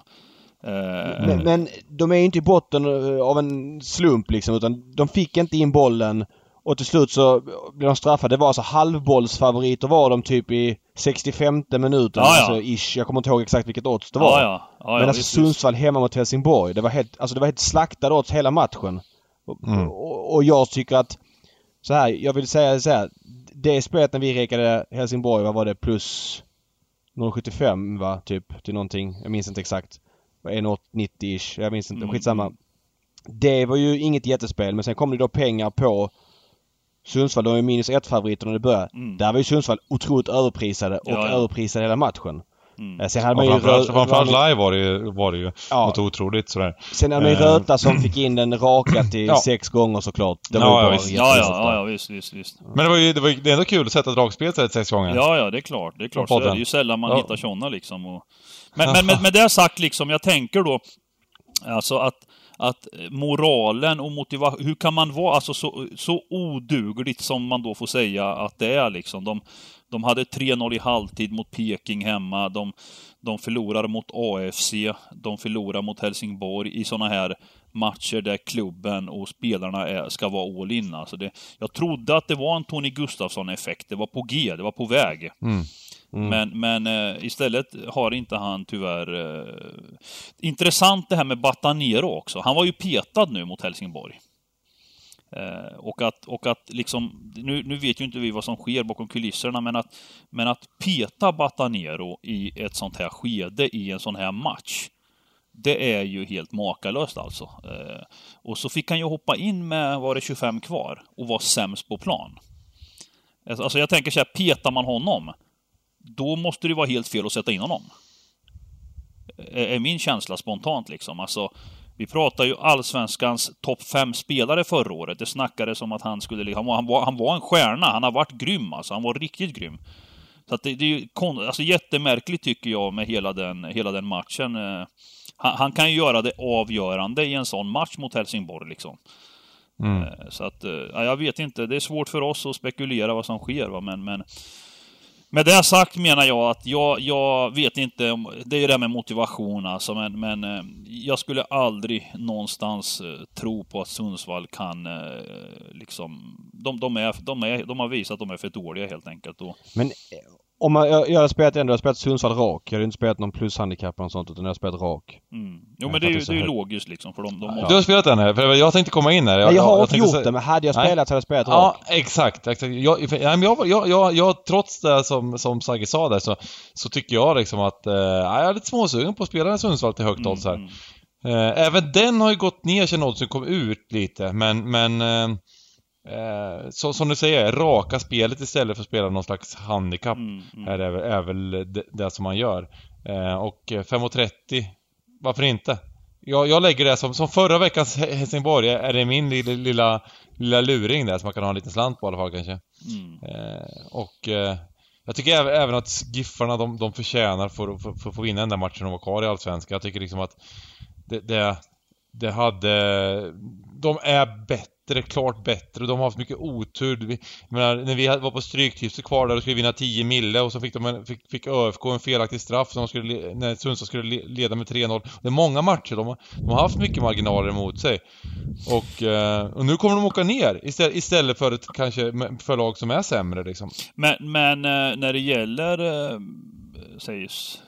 Men, mm. men de är ju inte i botten eh, av en slump liksom utan de fick inte in bollen och till slut så blev de straffade. Det var alltså halvbollsfavoriter var de typ i 65 minuten. Ja, ja. Alltså ish. Jag kommer inte ihåg exakt vilket odds det var. Ja, ja. Men alltså Sundsvall hemma mot Helsingborg. Det var helt, alltså det var helt slaktade odds hela matchen. Mm. Och, och, jag tycker att så här, jag vill säga så här. Det spelet när vi rekade Helsingborg, vad var det? Plus 0,75 va? Typ till någonting. Jag minns inte exakt. 1,90-ish. Jag minns inte. Mm. Skitsamma. Det var ju inget jättespel men sen kom det då pengar på Sundsvall, de är minus ett favoriter när det började. Mm. Där var ju Sundsvall otroligt överprisade och ja, ja. överprisade hela matchen. Mm. Eh, sen hade man ju framförallt, framförallt live var det ju, var det ju ja. något otroligt sådär. Sen hade man ju eh. Röta som fick in den raka till ja. sex gånger såklart. Det var ja, ja, visst. Ja, ja, ja, visst, visst, visst. Men det var ju det var, det är ändå kul att sätta dragspel till sex gånger. Ja, ja, det är klart. Det är klart. Så är det ju sällan man ja. hittar sådana liksom. Och... Men, men med, med det sagt liksom, jag tänker då Alltså att att eh, moralen och motivation, hur kan man vara alltså så, så odugligt som man då får säga att det är liksom. De, de hade 3-0 i halvtid mot Peking hemma, de, de förlorar mot AFC, de förlorar mot Helsingborg i sådana här matcher där klubben och spelarna är, ska vara all in. Alltså det, jag trodde att det var en Tony Gustafsson-effekt, det var på G, det var på väg. Mm. Mm. Men, men eh, istället har inte han tyvärr... Eh, intressant det här med Batanero också. Han var ju petad nu mot Helsingborg. Eh, och att, och att liksom, nu, nu vet ju inte vi vad som sker bakom kulisserna, men att, men att peta Batanero i ett sånt här skede i en sån här match, det är ju helt makalöst alltså. Eh, och så fick han ju hoppa in med, var det 25 kvar, och vara sämst på plan. Alltså, alltså jag tänker så här, petar man honom, då måste det vara helt fel att sätta in honom. Är min känsla spontant liksom. Alltså, vi pratar ju allsvenskans topp fem spelare förra året. Det snackades om att han skulle... Han var, han var, han var en stjärna. Han har varit grym alltså. Han var riktigt grym. Så att det, det är ju alltså, jättemärkligt tycker jag med hela den, hela den matchen. Eh, han, han, kan ju göra det avgörande i en sån match mot Helsingborg liksom. Mm. Eh, så att, eh, ja, jag vet inte. Det är svårt för oss att spekulera vad som sker va, men, men med det sagt menar jag att jag, jag vet inte om... Det är ju det här med motivation alltså, men, men eh, jag skulle aldrig någonstans eh, tro på att Sundsvall kan eh, liksom... De, de, är, de, är, de har visat att de är för dåliga helt enkelt. Och, Men om man, jag, jag har spelat ändå, jag har spelat Sundsvall rak. Jag har inte spelat någon plushandikapp eller något sånt utan jag har spelat rak. mm. Jo Jag men det är ju, så det är ju logiskt liksom, för de, de Ja. Du har spelat den här? För jag tänkte komma in här. Nej, jag har inte tänkte gjort säga- det men hade jag Nej. spelat så hade jag spelat Ja, rak. exakt. exakt. Jag, för, nej, men jag, jag, jag, jag, trots det som, som Sagge sa där så, så tycker jag liksom att eh, jag är lite småsugen på att spela en Sundsvall till högt odds här. mm. Eh, även den har ju gått ner sen oddsen kom ut lite, men, men eh, eh, så, som du säger, raka spelet istället för att spela någon slags handikapp Mm, mm. är, väl- är väl det, det som man gör. Eh, och eh, 5.30, varför inte? Jag, jag lägger det som, som förra veckans He- Helsingborg, är det min lilla, lilla, lilla luring där som man kan ha en liten slant på i alla fall kanske. Mm. Eh, och eh, jag tycker även, även att Giffarna, de, de förtjänar för, för, för att få vinna den där matchen och vara kvar i Allsvenskan. Jag tycker liksom att det, det, det hade... De är bättre, klart bättre. och De har haft mycket otur. Vi- Jag menar, när vi var på Stryktipset kvar där och skulle vinna 10 mille och så fick, de en, fick, fick ÖFK en felaktig straff som de skulle, när Sundsvall skulle leda med 3-0. Det är många matcher. De har, de har haft mycket marginaler emot sig. Och, eh, och nu kommer de åka ner istället, istället för ett kanske för lag som är sämre liksom. Men, men eh, när det gäller, eh, sägs,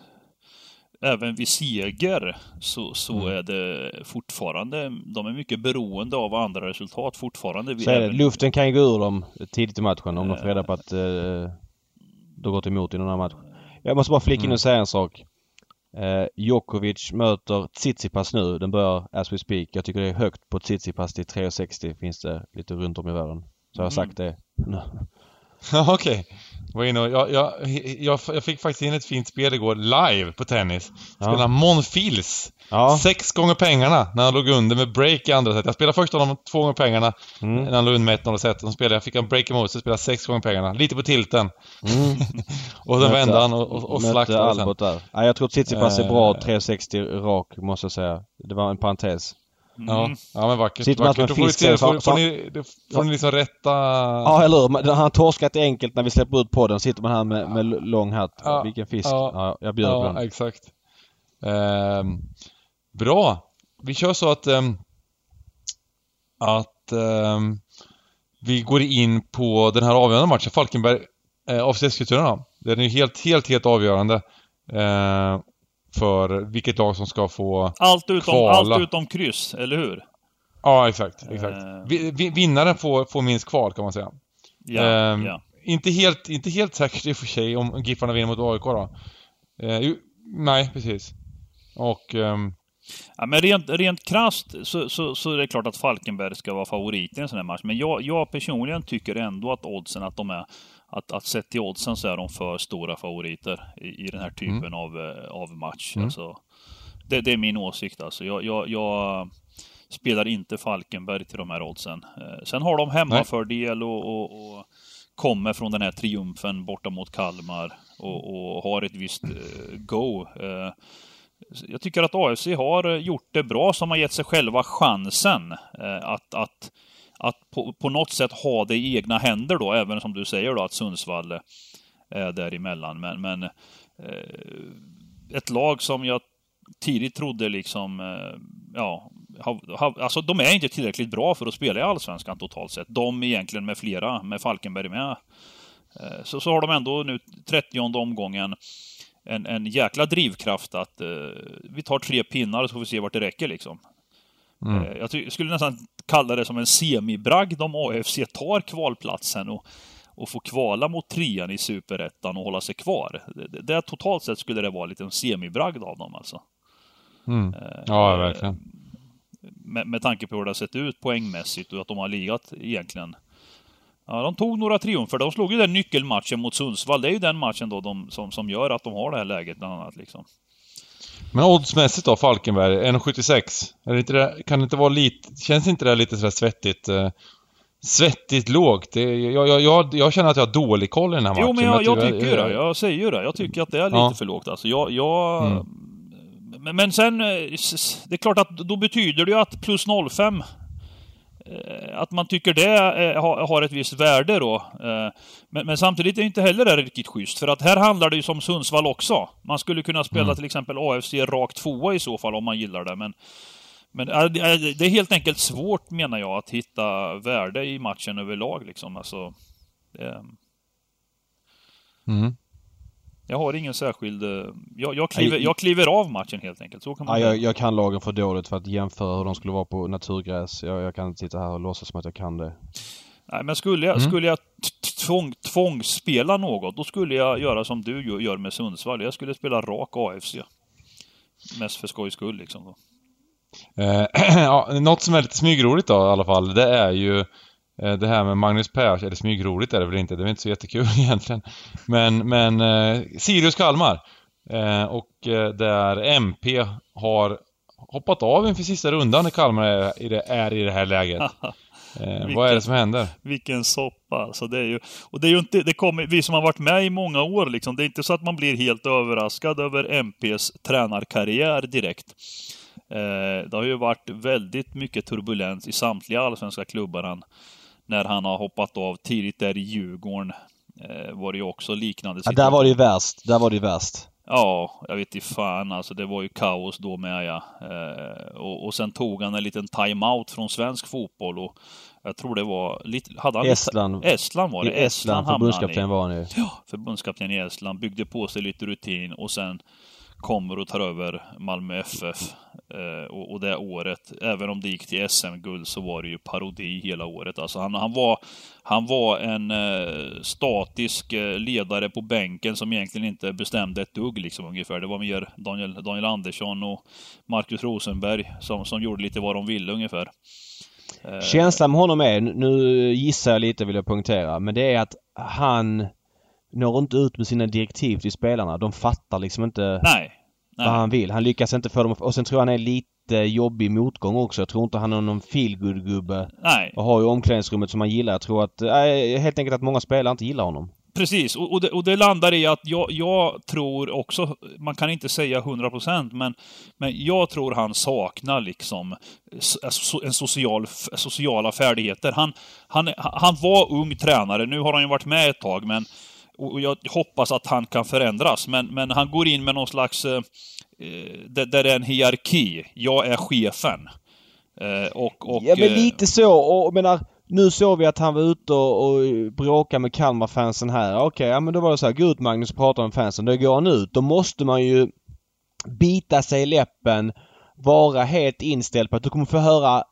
även vid seger så, så Mm. är det fortfarande, de är mycket beroende av andra resultat fortfarande. Så är det. Luften kan ju gå ur dem tidigt i matchen om de får reda på att eh, det har gått emot i någon annan match. Jag måste bara flika in Mm. och säga en sak. Eh, Djokovic möter Tsitsipas nu. Den börjar as we speak. Jag tycker det är högt på Tsitsipas till 3,60 finns det lite runt om i världen. Så jag har Mm. sagt det. Ja, okej. Var inne och, jag, jag, jag, jag fick faktiskt in ett fint spel igår live på tennis. Spelade Ja. Monfils. Ja. Sex gånger pengarna när han låg under med break i andra set. Jag spelade först honom två gånger pengarna Mm. när han låg under med 1-0 set. Sen spelade jag, fick han break emot så spelade sex gånger pengarna. Lite på tilten. Mm. Och sen vände han och, och, och slaktade sen. Albert där. Ja, jag tror Tsitsipas är bra Eh. 3,60 rak måste jag säga. Det var en parentes. Ja, Mm. ja men vackert. Sitter vackert. Då får, fisk så- får, får, så- ni, får ni liksom rätta... Ja, eller hur? Han har torskat enkelt när vi släpper ut podden. Sitter man här med, med lång hatt. Ja. Vilken fisk. Ja. Ja, jag bjuder på Ja, den. exakt. Ehm, bra. Vi kör så att... ehm, att ehm, vi går in på den här avgörande matchen, Falkenberg eh, AFC Eskilstuna. Den är ju helt, helt, helt avgörande eh, för vilket lag som ska få... Allt utom, Kvala. allt utom kryss, eller hur? Ja, exakt. exakt. Vi, vinnaren får, får minst kval kan man säga. Ja, Ehm, ja. Inte helt, inte helt säkert i och för sig om Giffarna vinner mot AIK då. Ju, nej, precis. Och... ehm, Ja, men rent, rent krasst så, så, så är det klart att Falkenberg ska vara favorit i en sån här match. Men jag, jag personligen tycker ändå att oddsen, att de är, att, att sett till oddsen så är de för stora favoriter i, i den här typen Mm. av, eh, av match. Mm. Alltså, det, det är min åsikt alltså. Jag, jag, jag spelar inte Falkenberg till de här oddsen. Eh, Sen har de hemmafördel och, och, och kommer från den här triumfen borta mot Kalmar och, och har ett visst eh, go. Jag tycker att AFC har gjort det bra som har gett sig själva chansen att, att, att på, på något sätt ha det i egna händer då, även som du säger då att Sundsvall är däremellan. Men, men eh, ett lag som jag tidigt trodde liksom, eh, ja, ha, ha, alltså de är inte tillräckligt bra för att spela i Allsvenskan totalt sett. De egentligen med flera, med Falkenberg med. Eh, så, så har de ändå nu 30 omgången en, en jäkla drivkraft att eh, vi tar tre pinnar så får vi se vart det räcker liksom mm. Eh, jag skulle nästan kalla det som en semibragd om AFC tar kvalplatsen och, och får kvala mot trean i superettan och hålla sig kvar. Det, det, det, totalt sett skulle det vara lite en semibragd av dem alltså. Mm. Eh, Ja, verkligen. Med, med tanke på hur det har sett ut poängmässigt och att de har legat egentligen. Ja, de tog några triumfer. De slog ju den nyckelmatchen mot Sundsvall. Det är ju den matchen då de, som, som gör att de har det här läget bland annat. Liksom. Men oddsmässigt då, Falkenberg, 1,76. Är inte det, kan det inte vara lite... Känns inte det lite sådär svettigt? Eh, svettigt lågt? Det, jag, jag, jag, jag känner att jag har dålig koll i den här matchen. Jo, men jag, jag tycker ju det. Jag säger ju det. Jag tycker att det är lite Ja. för lågt. Alltså, jag... jag Mm. men, men sen, eh, det är klart att då betyder det ju att plus 05 eh, att man tycker det eh, har ett visst värde då. Eh, men, men, samtidigt är inte heller det riktigt schysst, för att här handlar det ju som Sundsvall också. Man skulle kunna spela mm. till exempel AFC rakt tvåa i så fall, om man gillar det, men men det är helt enkelt svårt, menar jag, att hitta värde i matchen överlag. Liksom. Alltså, det... mm. Jag har ingen särskild... Eh, jag, jag, kliver, jag kliver av matchen helt enkelt. Så kan man ja, jag, jag, kan lagen för dåligt för att jämföra hur de skulle vara på naturgräs. Jag, jag kan inte sitta här och låtsas som att jag kan det. Nej, men skulle jag, mm. skulle jag tvång, tvångsspela något, då skulle jag göra som du gör med Sundsvall. Jag skulle spela rak AFC. Mest för skojs skull liksom. Då. Eh, ja, något som är lite smygroligt då i alla fall, det är ju det här med Magnus Persson, eller smygroligt är det väl inte, det är väl inte så jättekul egentligen. Men, men eh, Sirius Kalmar. Eh, och eh, där MP har hoppat av inför sista rundan när Kalmar är i det, är i det här läget. Eh, vilken, vad är det som händer? Vilken soppa alltså. Det är ju, och det är ju inte, det kommer, vi som har varit med i många år liksom, det är inte så att man blir helt överraskad över MPs tränarkarriär direkt. Eh, det har ju varit väldigt mycket turbulens i samtliga allsvenska klubbar han, när han har hoppat av tidigt där i Djurgården. Eh, var det ju också liknande situation. Ja, där var det ju värst. Där var det ju värst. Ja, jag vet inte fan alltså. Det var ju kaos då med ja. Eh, och, och sen tog han en liten time-out från svensk fotboll och jag tror det var lite... Hade han Estland. Lite, Estland var det. I Estland, Estland förbundskapten var han ju. Ja, förbundskapten i Estland. Byggde på sig lite rutin och sen kommer och tar över Malmö FF. Eh, och, och, det året, även om det gick till SM-guld, så var det ju parodi hela året. Alltså han, han, var, han var en eh, statisk eh, ledare på bänken som egentligen inte bestämde ett dugg liksom ungefär. Det var mer Daniel, Daniel Andersson och Marcus Rosenberg som, som gjorde lite vad de ville ungefär. Eh, Känslan med honom är, nu gissar jag lite vill jag poängtera, men det är att han når inte ut med sina direktiv till spelarna. De fattar liksom inte nej, nej. vad han vill. Han lyckas inte få dem Och sen tror jag han är lite jobbig motgång också. Jag tror inte han är någon feelgood gubbe Nej. Och har ju omklädningsrummet som han gillar. Jag tror att, äh, helt enkelt att många spelare inte gillar honom. Precis, och, och, det, och det landar i att jag, jag tror också, man kan inte säga 100% men, men jag tror han saknar liksom en social, sociala färdigheter. Han, han, han var ung tränare, nu har han ju varit med ett tag men och jag hoppas att han kan förändras, men, men han går in med någon slags... Eh, eh där det är en hierarki. Jag är chefen. Eh, och, och, ja, men lite så. Och menar, nu såg vi att han var ute och, och bråkade med Kalmar-fansen här. Okej, okay, ja men då var det så här. Gå ut Magnus och prata med fansen. Då går han ut. Då måste man ju bita sig i läppen. Vara helt inställd på att du kommer få höra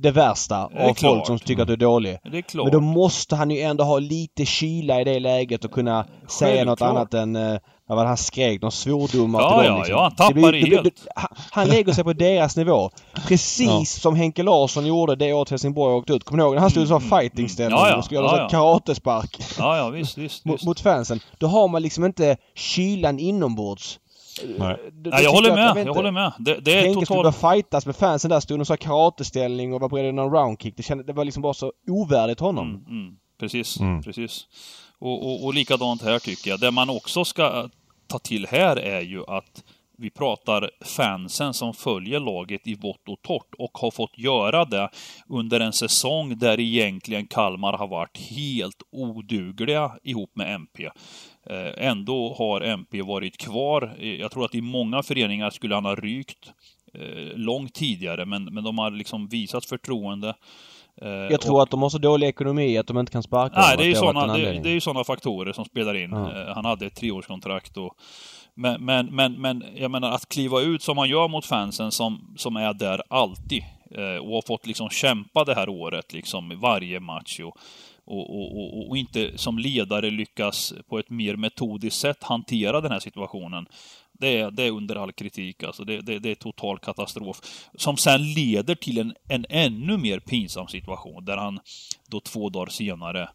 det värsta av klart. folk som tycker att du är dålig. Det är klart. Men då måste han ju ändå ha lite kyla i det läget och kunna Självklart. säga något annat än uh, vad han skrek, någon svordomar ja, till dem. Liksom. Ja, han tappar det, helt. Det, han, han lägger sig på deras nivå. Precis ja. som Henke Larsson gjorde det året Helsingborg åkte ut. Kommer du ihåg när han stod i mm, sån fightingställning ja, ja. och skulle göra ja, karatespark? Ja, ja, visst, visst, visst. Mot fansen. Då har man liksom inte kylan inombords. Nej. Det, Nej, jag håller med. Jag, jag håller med. Det, det är Henke skulle börja fightas med fansen där. Stod och sa karateställning och var beredd att någon roundkick. Det, kände, det var liksom bara så ovärdigt honom. Mm, mm. Precis, mm. precis. Och, och, och likadant här tycker jag. Det man också ska ta till här är ju att vi pratar fansen som följer laget i vått och torrt och har fått göra det under en säsong där egentligen Kalmar har varit helt odugliga ihop med MP. Eh, ändå har MP varit kvar. Jag tror att i många föreningar skulle han ha rykt eh, långt tidigare, men, men de har liksom visat förtroende. Eh, jag tror och... att de har så dålig ekonomi att de inte kan sparka Nej, det är ju sådana, det, det, är sådana faktorer som spelar in. Ja. Han hade ett treårskontrakt och men, men, men, men jag menar att kliva ut som man gör mot fansen som, som är där alltid eh, och har fått liksom kämpa det här året liksom varje match och, och, och, och, inte som ledare lyckas på ett mer metodiskt sätt hantera den här situationen. Det är, det är under all kritik alltså. Det, det, det är total katastrof. Som sen leder till en, en ännu mer pinsam situation där han då två dagar senare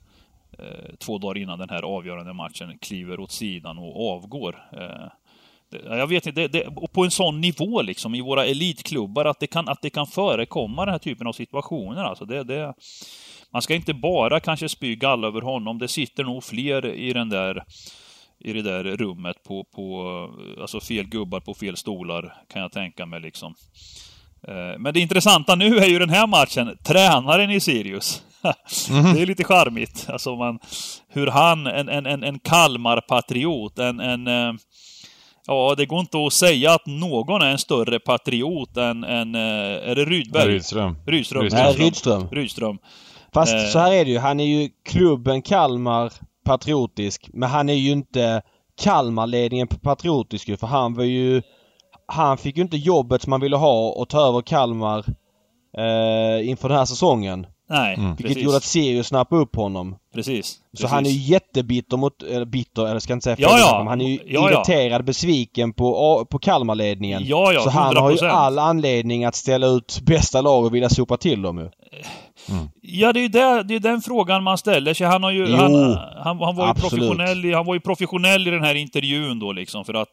Eh, två dagar innan den här avgörande matchen kliver åt sidan och avgår. Eh, jag vet inte, det, det, och på en sån nivå liksom i våra elitklubbar att det kan, att det kan förekomma den här typen av situationer alltså. Det, det, man ska inte bara kanske spy galla över honom. Det sitter nog fler i den där i det där rummet på, på alltså fel gubbar på fel stolar kan jag tänka mig liksom. Eh, men det intressanta nu är ju den här matchen, tränaren i Sirius. Mhm. Det är lite charmigt. Alltså man, hur han, en, en, en, en Kalmar-patriot, en, en eh, Ja, det går inte att säga att någon är en större patriot än, än eh, är det Rydberg? Rydström. Rydström. Rydström. Nej, Rydström. Rydström. Fast Eh. så här är det ju. Han är ju klubben Kalmar patriotisk. Men han är ju inte Kalmarledningen patriotisk ju. För han var ju... Han fick ju inte jobbet som han ville ha och ta över Kalmar eh, inför den här säsongen. Nej, Mm. Vilket precis. gjorde att Sirius snappade upp honom. Precis. Så precis. han är ju jättebitter mot, eller bitter, eller ska inte säga fel. Ja, ja. Han är ju Ja, ja. irriterad, besviken på, på Kalmarledningen. Ja, ja, så han har ju 100%. all anledning att ställa ut bästa lag och vilja sopa till dem ju. Ja, det är ju det, det är den frågan man ställer sig. Han, har ju, Jo, han, han, han, var ju absolut. professionell, i- han var ju professionell i den här intervjun då liksom, för att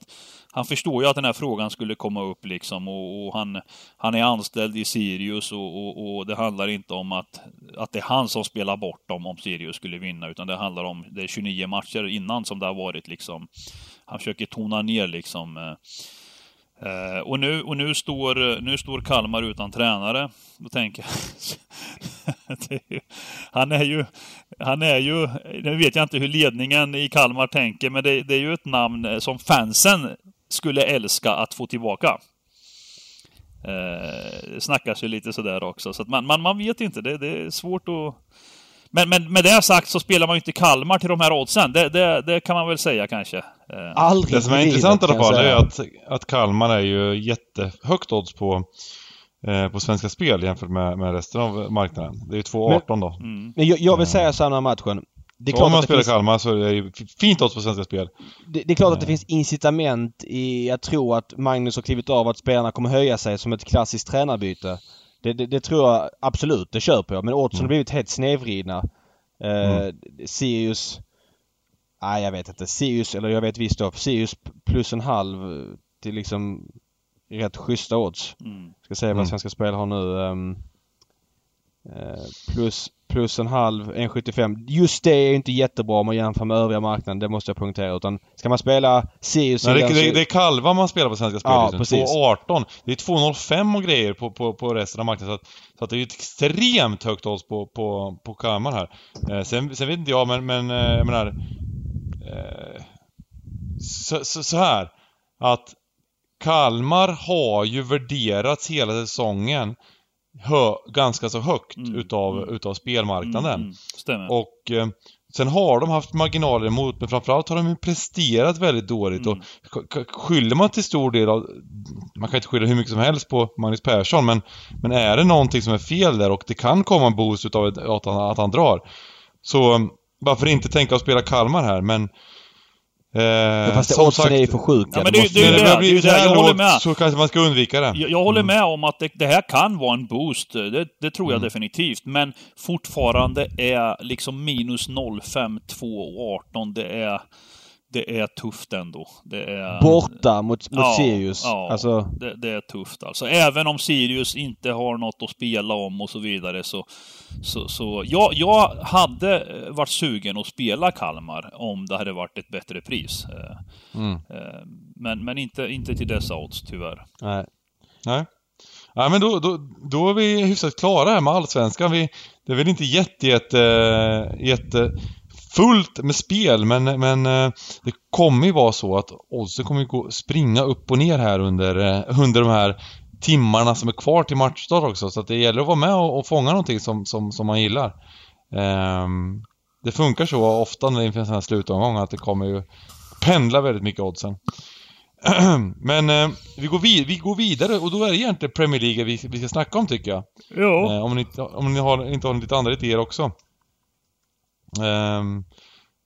han förstår ju att den här frågan skulle komma upp liksom och, och han, han är anställd i Sirius och, och, och det handlar inte om att, att det är han som spelar bort dem om Sirius skulle vinna, utan det handlar om, det är 29 matcher innan som det har varit liksom. Han försöker tona ner liksom eh, eh, och nu, och nu, står, nu står Kalmar utan tränare. Då tänker jag... är ju, han är ju... Han är ju... Nu vet jag inte hur ledningen i Kalmar tänker, men det, det är ju ett namn som fansen skulle älska att få tillbaka. Eh, det snackas ju lite sådär också, så att man, man, man vet inte. Det, det är svårt att... Men, men med det sagt så spelar man ju inte Kalmar till de här oddsen. Det, det, det kan man väl säga kanske. Eh, Aldrig Det som är intressant i alla fall är att, att Kalmar är ju jättehögt odds på, eh, på Svenska Spel jämfört med, med resten av marknaden. Det är ju 2,18 då. mm. Men jag, jag vill säga så här här matchen. Det är klart om man spelar finns, Kalmar så är det fint odds på Svenska Spel. det, det är klart att det finns incitament i att tro att Magnus har klivit av att spelarna kommer höja sig som ett klassiskt tränarbyte. Det, det, det tror jag absolut, det köper jag. Men oddsen har blivit helt snedvridna. Eh, Sirius... Nej, jag vet inte. Sirius, eller jag vet visst då. Sirius plus en halv eh, till liksom rätt schyssta odds. Mm. Ska se vad Mm. Svenska Spel har nu. eh, plus, plus en halv, 1,75. Just det är inte jättebra om man jämför med övriga marknaden. Det måste jag punktera. Utan ska man spela Sirius Nej, det, så- det, det är kalva man spelar på Svenska Spel Ja, just nu. precis. 2,18. Det är 2,05 och grejer på, på, på resten av marknaden. Så att, så att det är ju ett extremt högt odds på, på, på Kalmar här. Eh, sen, sen vet inte jag, men, men eh, jag menar... Eh, så, så, så här. Att Kalmar har ju värderats hela säsongen hö, ganska så högt Mm, utav, mm. utav spelmarknaden. Mm, mm, stämmer. Och eh, sen har de haft marginaler emot, men framförallt har de presterat väldigt dåligt. Mm. Och skyller man till stor del av... Man kan inte skylla hur mycket som helst på Magnus Persson, men, men är det någonting som är fel där och det kan komma en boost utav att han, att han drar. Så varför inte tänka att spela Kalmar här, men... Eh, Fast det som oddsen sagt, är ju för sjuka. Ja, men det- det det det, det det. här Jag håller med. så kanske man ska undvika det. Jag, jag håller med om att det, det här kan vara en boost. Det, det tror jag Mm. definitivt. Men fortfarande är liksom minus 0,5, 2 och 18. Det är, det är tufft ändå. Det är... Borta mot, mot Ja, Sirius. ja. Alltså, Det, det är tufft alltså. Även om Sirius inte har något att spela om och så vidare så... så, så jag, jag hade eh, varit sugen att spela Kalmar om det hade varit ett bättre pris. Eh, Mm. eh, Men, men inte, inte till dessa odds tyvärr. nej. Nej. Ja, men då, då, då är vi hyfsat klara här med Allsvenskan. Vi, det är väl inte jätte, jätte, jätte fullt med spel, men, men eh, det kommer ju vara så att oddsen kommer ju gå, springa upp och ner här under, eh, under de här timmarna som är kvar till matchstart också. Så att det gäller att vara med och, och fånga någonting som, som, som man gillar. Ehm, det funkar så ofta när det finns en sån här slutomgång att det kommer ju pendla väldigt mycket oddsen. Men eh, vi, går vid, vi går vidare och då är det egentligen Premier League vi, vi ska snacka om tycker jag. Ja. Eh, om ni, om ni har, inte har lite andra idéer också. Ehm,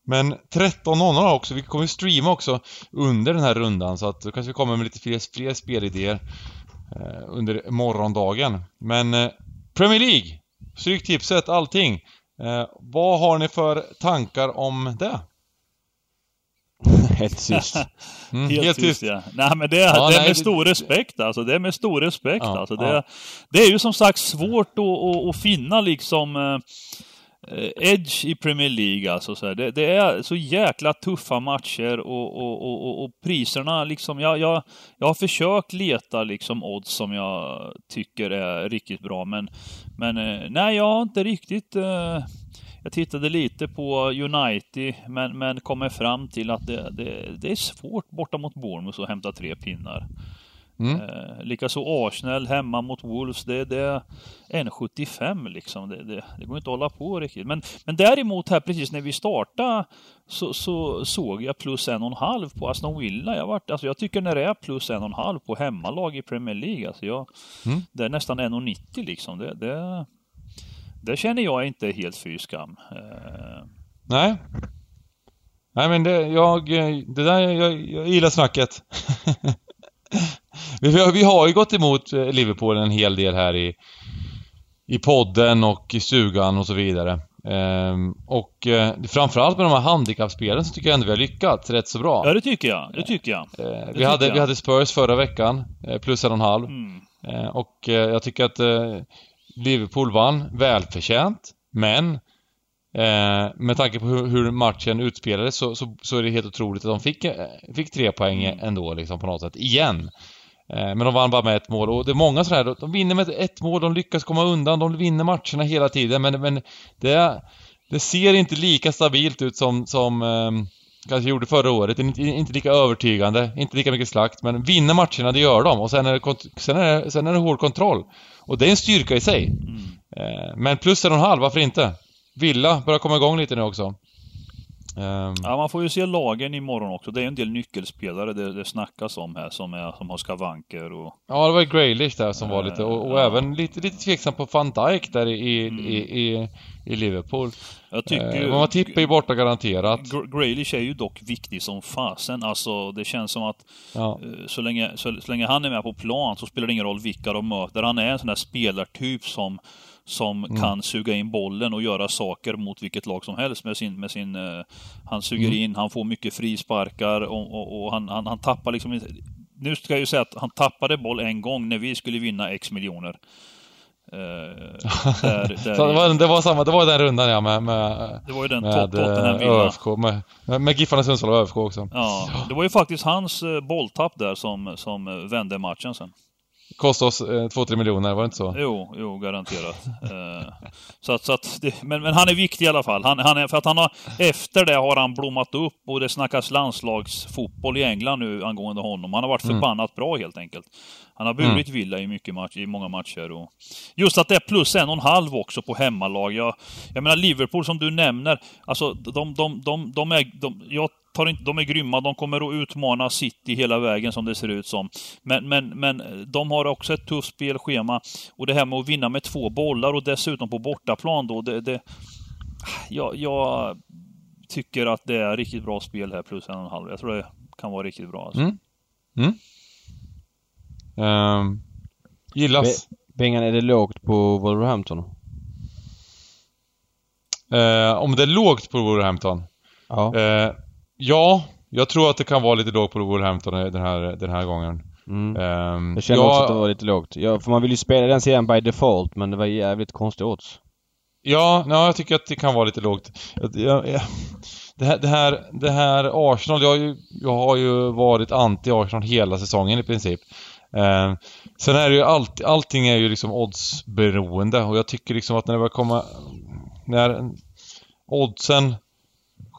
men 13.00 också, vi kommer ju streama också under den här rundan så att då kanske vi kommer med lite fler, fler spelidéer eh, under morgondagen. Men eh, Premier League, Stryktipset, allting. Eh, vad har ni för tankar om det? Helt tyst. Mm, Helt, tyst, ja. Nej men det, Ja, det är nej, med det- stor respekt alltså. Det är med stor respekt Ja, alltså. Det, ja. det är ju som sagt svårt att, att, att finna liksom... Eh, edge i Premier League alltså. Så här. Det, det, är så jäkla tuffa matcher och, och, och, och priserna liksom. Jag, jag, jag har försökt leta liksom odds som jag tycker är riktigt bra men, men eh, nej, jag har inte riktigt eh, jag tittade lite på United men, men kommer fram till att det, det, det är svårt borta mot Bournemouth att hämta tre pinnar. Mm. Eh, Likaså Arsenal hemma mot Wolves, det, det är 1,75 liksom. Det, det, det, går inte att hålla på riktigt. Men, men däremot här precis när vi startade så, så såg jag plus en och en halv på Aston Villa. Jag, varit, alltså jag tycker när det är plus en och en halv på hemmalag i Premier League, alltså jag, mm. det är nästan 1,90 liksom. Det, det, det känner jag inte helt fy skam. Eh. Nej. Nej men det, jag, det där, jag, jag gillar snacket. vi, har, vi har ju gått emot eh, Liverpool en hel del här i, i podden och i stugan och så vidare. Ehm, och eh, framförallt med de här handikappspelen så tycker jag ändå vi har lyckats rätt så bra. Ja, det tycker jag. Det tycker jag. Eh, det vi, tycker hade, jag. vi hade Spurs förra veckan, plus en och en halv. Mm. Eh, och jag tycker att Liverpool vann välförtjänt, men med tanke på hur, hur matchen utspelades så, så, så, är det helt otroligt att de fick, fick tre poäng mm. ändå liksom på något sätt, igen. Eh, men de vann bara med ett mål och det är många sådana här, de vinner med ett mål, de lyckas komma undan, de vinner matcherna hela tiden men, men det, det ser inte lika stabilt ut som, som eh, kanske gjorde förra året. Inte, inte lika övertygande, inte lika mycket slakt, men vinner matcherna, det gör de. Och sen är det, sen är det, sen är det hård kontroll. Och det är en styrka i sig. Mm. Eh, men plus en och en halv, varför inte? Villa börjar komma igång lite nu också. Um... Ja, man får ju se lagen imorgon också. Det är en del nyckelspelare det, det snackas om här som, är, som har skavanker och... Ja, det var Graylish där som var lite och, och ja. även lite, lite tveksam på van Dijk där i, mm. i, i, i, Liverpool. Jag tycker uh, man tippar ju borta garanterat. Graylish är ju dock viktig som fasen. Alltså, det känns som att ja. uh, så, länge, så, så länge han är med på plan så spelar det ingen roll vilka de möter. Han är en sån där spelartyp som som mm. kan suga in bollen och göra saker mot vilket lag som helst med sin... Med sin uh, han suger mm. in, han får mycket frisparkar och, och, och han, han, han tappar liksom Nu ska jag ju säga att han tappade boll en gång när vi skulle vinna X miljoner. Uh, där, där det, var, det, var, samma, det var den rundan ja med... med det var ju den topplotten här ÖFK, med, med, med Giffarna Sundsvall och ÖFK också. Ja, det var ju faktiskt hans bolltapp där som, som vände matchen sen. Kostade oss 2-3 eh, miljoner, var det inte så? Jo, jo garanterat. eh, så att, så att det, men, men han är viktig i alla fall. Han, han är, för att han har, efter det har han blommat upp och det snackas landslagsfotboll i England nu angående honom. Han har varit mm. förbannat mm. bra helt enkelt. Han har burit mm. Villa i, mycket match, i många matcher. Och just att det är plus en och en halv också på hemmalag. Jag, jag menar Liverpool som du nämner, alltså de, de, de, de är... De, jag tar inte, de är grymma, de kommer att utmana City hela vägen som det ser ut som. Men, men, men de har också ett tufft spelschema. Och det här med att vinna med två bollar och dessutom på bortaplan då, det... det jag, jag tycker att det är riktigt bra spel här, plus en och en halv. Jag tror det kan vara riktigt bra. Alltså. Mm. Mm. Um, gillas. Be Bengan, är det lågt på Wolverhampton? Uh, om det är lågt på Wolverhampton? Ja. Uh, Ja, jag tror att det kan vara lite lågt på Wolverhampton den här, den här gången. Mm. Um, jag känner ja, också att det var lite lågt. Ja, för man vill ju spela den serien by default, men det var jävligt konstigt odds. Ja, ja, jag tycker att det kan vara lite lågt. Jag, jag, det, här, det, här, det här Arsenal, jag, har ju, jag har ju varit anti-Arsenal hela säsongen i princip. Eh, sen är det ju allt, allting är ju liksom oddsberoende och jag tycker liksom att när det börjar komma... När oddsen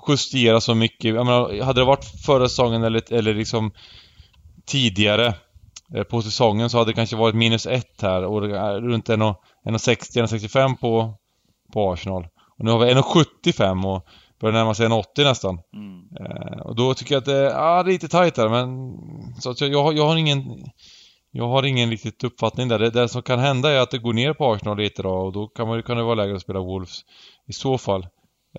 justera så mycket. Jag menar, hade det varit förra säsongen eller, eller liksom tidigare eh, på säsongen så hade det kanske varit minus ett här och runt 1,60-1,65 på, på Arsenal. Och nu har vi 1,75 och börjar närma sig 1,80 nästan. Mm. Eh, och då tycker jag att det ja, är lite tajt där men så att jag, jag, jag har ingen jag har ingen riktigt uppfattning där. Det, det som kan hända är att det går ner på Arsenal lite då och då kan, man, kan det vara läge att spela Wolves i så fall.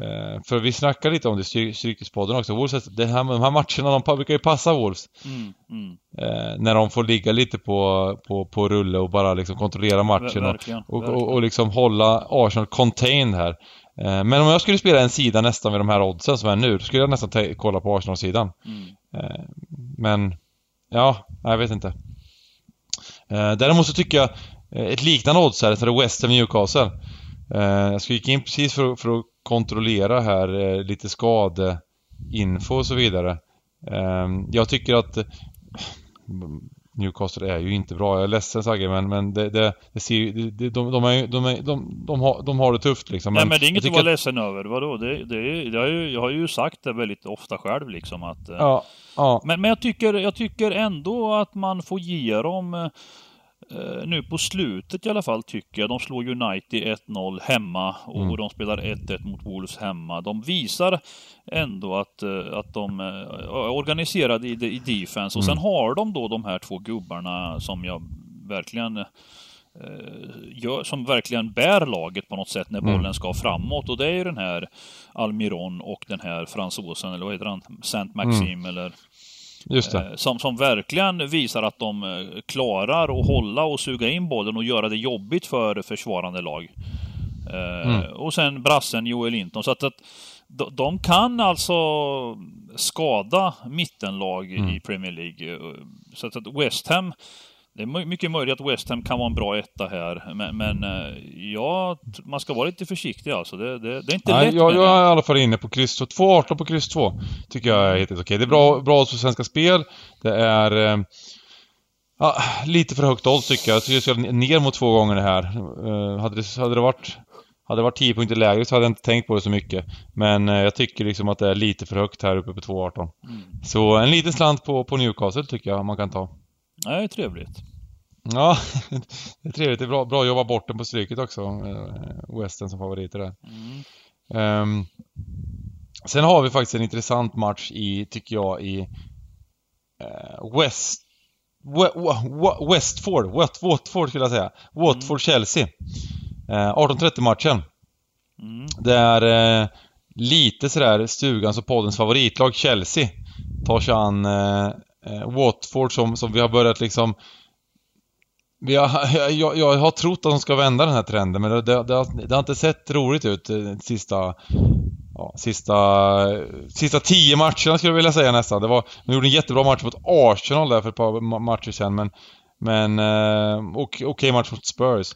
Eh, för vi snackade lite om det i Strykespodden också. Wolves, det här, de här matcherna, de brukar ju passa Wolves. Mm, mm. Eh, när de får ligga lite på, på, på rulle och bara liksom kontrollera matchen verkligen, och, och, och, och, liksom hålla Arsenal contained här. Eh, men om jag skulle spela en sida nästan med de här oddsen som är nu, då skulle jag nästan kolla på Arsenal-sidan. Mm. Eh, men, ja, jag vet inte. Eh, däremot så tycker jag eh, ett liknande odds här, så är det West Ham Newcastle. Jag ska gick in precis för, för att kontrollera här eh, lite skadeinfo och så vidare. Eh, jag tycker att Newcastle är ju inte bra. Jag är ledsen Sagge men, men det, det, det ser det, de, de, är, de, är, de, de, har, de har det tufft liksom. Nej men det är inget att vara ledsen över. Vadå? Det, det, det har ju, jag har ju sagt det väldigt ofta själv liksom att... Eh, ja, ja. Men, men jag, tycker, jag tycker ändå att man får ge dem Uh, nu på slutet i alla fall tycker jag. De slår United 1-0 hemma och mm. de spelar 1-1 mot Wolves hemma. De visar ändå att, uh, att de uh, är organiserade i, i defense. Och mm. sen har de då de här två gubbarna som jag verkligen gör, som verkligen bär laget på något sätt när mm. bollen ska framåt. Och det är ju den här Almiron och den här fransosen, eller vad heter han? Saint Maxime mm. eller Just det. Eh, som, som verkligen visar att de eh, klarar att hålla och suga in bollen och göra det jobbigt för försvarande lag. Eh, mm. Och sen brassen Joel Linton. Så att, att de kan alltså skada mittenlag mm. i Premier League. Så att West Ham det är mycket möjligt att West Ham kan vara en bra etta här, men, men ja, man ska vara lite försiktig alltså. Det, det, det är inte Nej, lätt. Jag, jag är i alla fall inne på kryss 2. 2,18 på kryss 2 tycker jag är helt okej. Det är bra, bra för Svenska Spel. Det är eh, ja, lite för högt odds tycker jag. Jag tycker jag ska ner mot två gånger det här. Eh, hade, det, hade det varit hade det varit 10 punkter lägre så hade jag inte tänkt på det så mycket. Men eh, jag tycker liksom att det är lite för högt här uppe på 2,18. Mm. Så en liten slant på, på Newcastle tycker jag man kan ta. Nej, trevligt. Ja, det är trevligt. Det är bra, bra att jobba bort den på stryket också. Eh, Western som favoriter där. Mm. Um, sen har vi faktiskt en intressant match i, tycker jag, i uh, West Westford, Watford skulle jag säga. Watford-Chelsea. Mm. Uh, 18.30 matchen. Mm. Det är uh, lite sådär stugans och poddens favoritlag Chelsea tar sig an Eh, Watford som, som vi har börjat liksom vi har, jag, jag, har trott att de ska vända den här trenden men det, det, det, har, det har, inte sett roligt ut eh, sista ja, sista, sista tio matcherna skulle jag vilja säga nästan. Det var, de gjorde en jättebra match mot Arsenal där för ett par matcher sedan men men eh, okej okay match mot Spurs.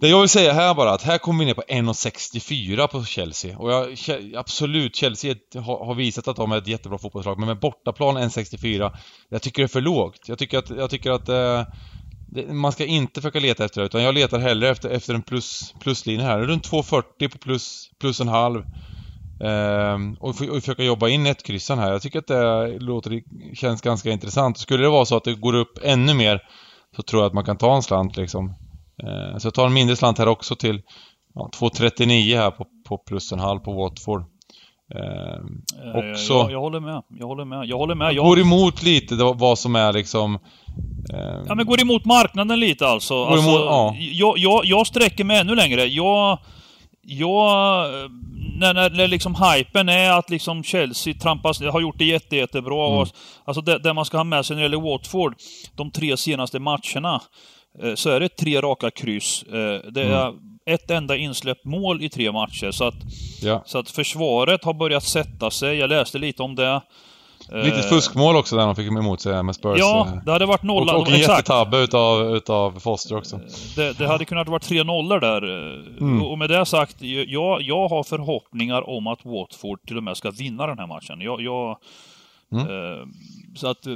Det jag vill säga här bara att här kommer vi ner på 1,64 på Chelsea. Och jag, absolut, Chelsea har, visat att de är ett jättebra fotbollslag. Men med bortaplan 1,64, jag tycker det är för lågt. Jag tycker att, jag tycker att eh, man ska inte försöka leta efter det, utan jag letar hellre efter, efter en plus, pluslinje här. Runt 2,40 på plus, plus en halv. Ehm, och, och försöka jobba in netkryssan här. Jag tycker att det låter, känns ganska intressant. Skulle det vara så att det går upp ännu mer så tror jag att man kan ta en slant liksom. Ehm, så jag tar en mindre slant här också till ja, 2,39 här på, på plus en halv på Watford. Ehm, också... Jag, jag, håller med. Jag håller med. Jag håller med. Jag... Går emot lite vad som är liksom Eh, ja men går emot marknaden lite alltså. alltså emot, ja. jag, jag, jag sträcker mig ännu längre. Jag... Jag... När, när, när liksom hypen är att liksom Chelsea trampas, har gjort det jätte, jättebra. Mm. Alltså det, det, man ska ha med sig när det gäller Watford, de tre senaste matcherna, eh, så är det tre raka kryss. Eh, det är mm. ett enda insläppt mål i tre matcher. Så att, ja. så att försvaret har börjat sätta sig. Jag läste lite om det. Litet fuskmål också där de fick emot sig med Spurs. Ja, det hade varit nolla. Och, och en jättetabbe utav, utav Foster också. Det, det hade kunnat vara tre nollor där. Mm. Och med det sagt, jag, jag har förhoppningar om att Watford till och med ska vinna den här matchen. Jag... jag mm. eh, så att...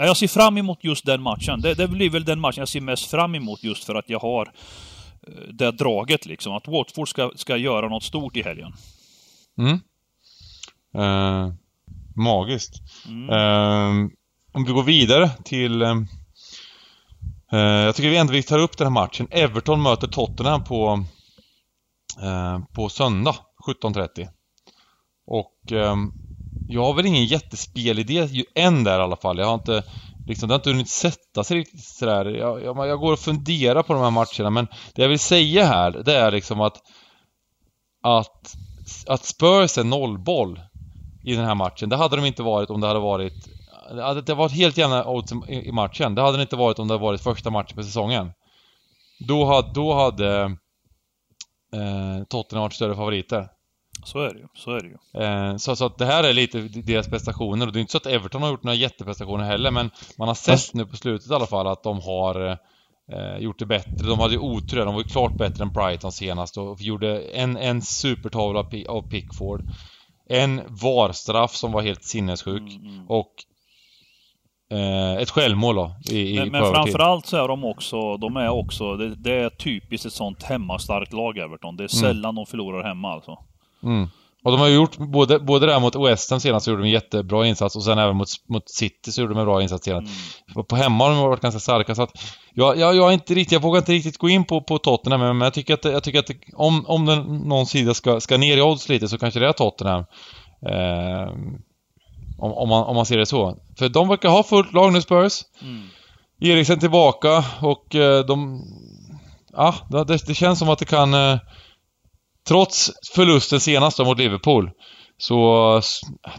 Jag ser fram emot just den matchen. Det, det blir väl den matchen jag ser mest fram emot just för att jag har eh, det draget liksom. Att Watford ska, ska göra något stort i helgen. Mm. Uh, magiskt. Mm. Uh, om vi går vidare till... Uh, jag tycker vi ändå vi tar upp den här matchen. Everton möter Tottenham på, uh, på söndag 17.30. Och jag har väl ingen jättespelidé än där i alla fall. Jag har inte liksom, det har inte hunnit sätta sig riktigt sådär. Jag, jag, jag går och funderar på de här matcherna men det jag vill säga här det är liksom att att, att Spurs är nollboll i den här matchen. Det hade de inte varit om det hade varit... Det hade varit helt jämna odds i matchen. Det hade det inte varit om det hade varit första matchen på säsongen. Då hade, då hade eh, Tottenham varit större favoriter. Så är det ju. Så är det ju. Eh, så, så att det här är lite deras prestationer och det är inte så att Everton har gjort några jätteprestationer heller men man har sett nu på slutet i alla fall att de har eh, gjort det bättre. De hade ju otur De var ju klart bättre än Brighton senast och gjorde en, en supertavla av Pickford. En VAR-straff som var helt sinnessjuk. Mm, mm. Och eh, ett självmål då. I, men, i men framförallt så är de också, de är också, det, det, är typiskt ett sånt hemmastarkt lag Everton. Det är mm. sällan mm. de förlorar hemma alltså. Mm. Och de har gjort både, både där mot West Ham senast så gjorde de en jättebra insats och sen även mot, mot City så gjorde de en bra insats senast. Mm. På hemma har de varit ganska starka så att jag, jag, jag, är inte riktigt, jag vågar inte riktigt gå in på, på Tottenham men jag tycker att, jag tycker att om, om den, någon sida ska, ska ner i odds lite så kanske det är Tottenham. Eh, om, om, man, om man ser det så. För de verkar ha fullt lag nu Spurs. Mm. Eriksen tillbaka och eh, de... Ja, det, det, känns som att det kan... Trots förlusten senast mot Liverpool så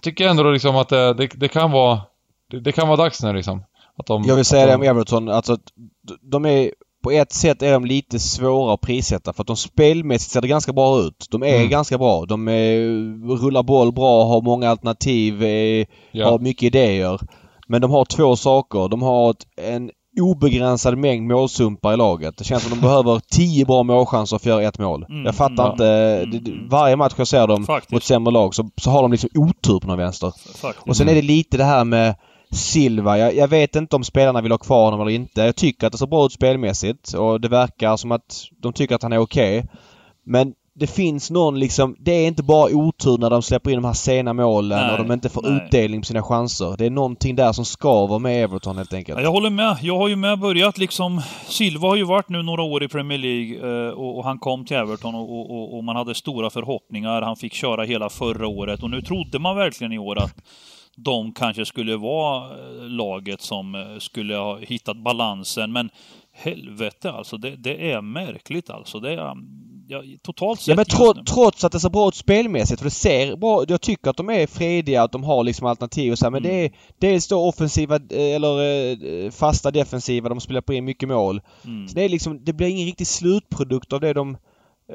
tycker jag ändå liksom att det, det, det kan vara... Det, det, kan vara dags nu liksom. Att de, jag vill säga de, det om Everton, alltså de är på ett sätt är de lite svåra att prissätta för att de spelmässigt ser det ganska bra ut. De är mm. ganska bra. De är, rullar boll bra, har många alternativ, är, ja. har mycket idéer. Men de har två saker. De har ett, en obegränsad mängd målsumpar i laget. Det känns som de behöver tio bra målchanser för att göra ett mål. Mm, jag fattar ja. inte. Mm. Varje match jag ser dem Faktiskt. mot sämre lag så, så har de liksom otur på någon vänster. Faktiskt. Och sen är det lite det här med Silva. Jag, jag, vet inte om spelarna vill ha kvar honom eller inte. Jag tycker att det ser bra ut spelmässigt och det verkar som att de tycker att han är okej. Okay. Men det finns någon liksom, det är inte bara otur när de släpper in de här sena målen nej, och de inte får nej. utdelning på sina chanser. Det är någonting där som skaver med Everton helt enkelt. Ja, jag håller med. Jag har ju med börjat liksom, Silva har ju varit nu några år i Premier League eh, och, han kom till Everton och, och, och man hade stora förhoppningar. Han fick köra hela förra året och nu trodde man verkligen i år att de kanske skulle vara eh, laget som eh, skulle ha hittat balansen. Men helvete alltså, det, det är märkligt alltså. Det är, ja, totalt sett Ja men tro, trots att det ser bra ut spelmässigt, för det ser bra Jag tycker att de är frediga, att de har liksom alternativ och så här, men mm. det är dels då offensiva eh, eller fasta defensiva, de spelar på in mycket mål. Mm. Så det är liksom, det blir ingen riktig slutprodukt av det de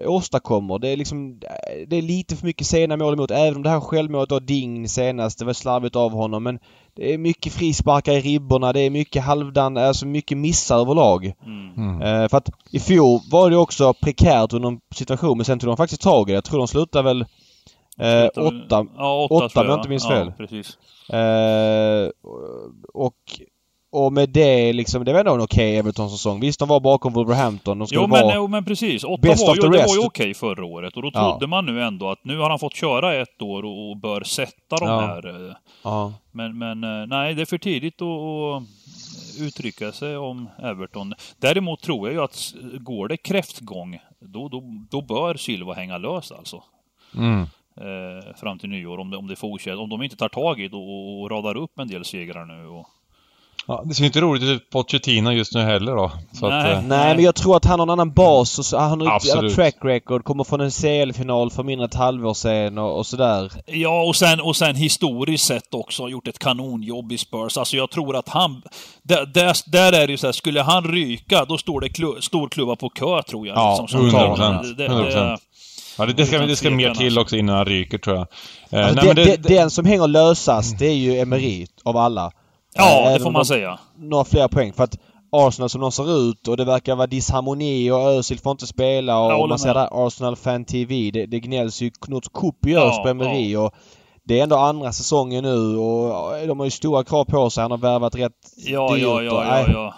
åstadkommer. Det är liksom, det är lite för mycket sena mål emot. Även om det här självmålet av Ding senast, det var slarvigt av honom. Men det är mycket frisparkar i ribborna. Det är mycket halvdan, alltså mycket missar överlag. Mm. Uh, för att i fjol var det också prekärt under en situation men sen tog de faktiskt tag i det. Jag tror de slutade väl uh, åtta, ja, åtta, åtta om jag inte minns fel. Ja, precis. Uh, och och med det liksom, det var ändå en okej okay Everton-säsong. Visst, de var bakom Wolverhampton. De skulle jo, men, vara jo, men precis. Åtta var ju, det var ju okej okay förra året. Och då trodde ja. man nu ändå att nu har han fått köra ett år och, och bör sätta de ja. här. Eh, ja. Men, men eh, nej, det är för tidigt att uttrycka sig om Everton. Däremot tror jag ju att går det kräftgång, då, då, då bör Silva hänga lös alltså. Mm. Eh, fram till nyår om det, om det fortsätter. Om de inte tar tag i det och, och radar upp en del segrar nu. Och, Ja, det ser inte roligt ut på Pochettino just nu heller då. Så nej, att, eh, nej, men jag tror att han har en annan bas och så, han har ett track record. Kommer från en CL-final för mindre än ett halvår sedan och, och sådär. Ja, och sen, och sen historiskt sett också har gjort ett kanonjobb i Spurs. Alltså jag tror att han... Där, där, där är det ju så här, skulle han ryka, då står det klu, stor klubba på kö tror jag. Ja, liksom, 100 procent. Ja, det, det, ska, det ska mer till också innan han ryker tror jag. Eh, alltså, nej, det, det, den som hänger lösast, det är ju Emery av alla. Ja, det får man säga. Några fler poäng. För att Arsenal som de ser ut och det verkar vara disharmoni och Özil får inte spela och man ser där Arsenal Fan TV. Det, det gnälls ju något kopiöst ja, på Emery ja. och det är ändå andra säsongen nu och de har ju stora krav på sig. Han har värvat rätt ja, dyrt. Ja, ja, ja, ja.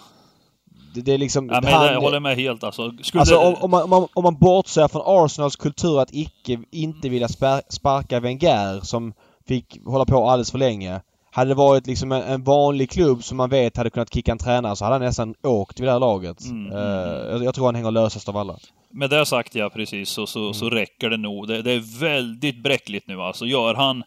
Det, det är liksom... Ja, men han, jag håller med helt alltså. Skulle... Alltså om, om, man, om, man, om man bortser från Arsenals kultur att icke, inte vilja sparka Wenger som fick hålla på alldeles för länge. Hade det varit liksom en, en, vanlig klubb som man vet hade kunnat kicka en tränare så hade han nästan åkt vid det här laget. Mm, uh, jag, tror han hänger lösast av alla. Med det sagt ja, precis, så, så, mm. så räcker det nog. Det, det, är väldigt bräckligt nu alltså. Gör han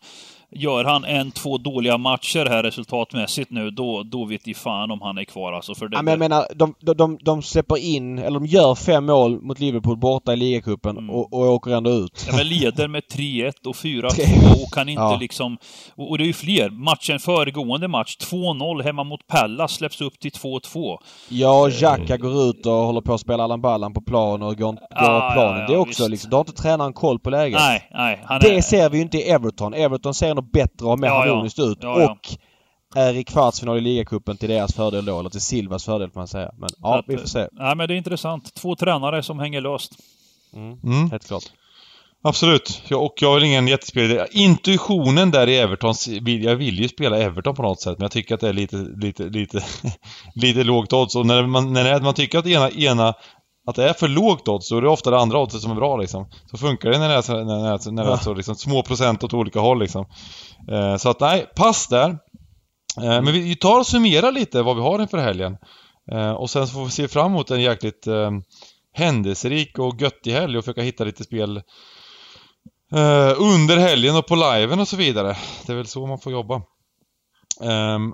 Gör han en, två dåliga matcher här resultatmässigt nu, då, då vet i fan om han är kvar alltså. För det, ja, men jag menar, de, de, de, de släpper in, eller de gör fem mål mot Liverpool borta i ligacupen mm. och, och åker ändå ut. Ja, men leder med 3-1 och 4-2 och kan inte ja. liksom... Och, och, det är ju fler. Matchen föregående match, 2-0 hemma mot Pallas, släpps upp till 2-2. Ja, Jacka eh. går ut och håller på att spela Allan Ballan på plan och går, går ah, planen. Ja, det är också visst. liksom, då har inte tränaren koll på läget. Nej, nej. det är... ser vi ju inte i Everton. Everton ser ändå bättre och mer ja, harmoniskt ut. Ja, och är i kvartsfinal i ligacupen till deras fördel då, eller till Silvas fördel får man säga. Men ja, Att, vi får se. Nej, men det är intressant. Två tränare som hänger löst. Mm. Mm. Helt klart. Absolut. Jag, och jag är ingen jättespelare. Intuitionen där i Everton, jag vill ju spela Everton på något sätt, men jag tycker att det är lite, lite, lite, lite lågt odds. Och när man, när man tycker att ena, ena att det är för lågt odds, då är det ofta det andra oddset som är bra liksom. Så funkar det när det är så, när det är så, när det är så liksom, små procent åt olika håll liksom. Eh, så att nej, pass där. Eh, men vi, tar och summerar lite vad vi har inför helgen. Eh, och sen så får vi se fram emot en jäkligt eh, händelserik och göttig helg och försöka hitta lite spel eh, under helgen och på liven och så vidare. Det är väl så man får jobba. Um,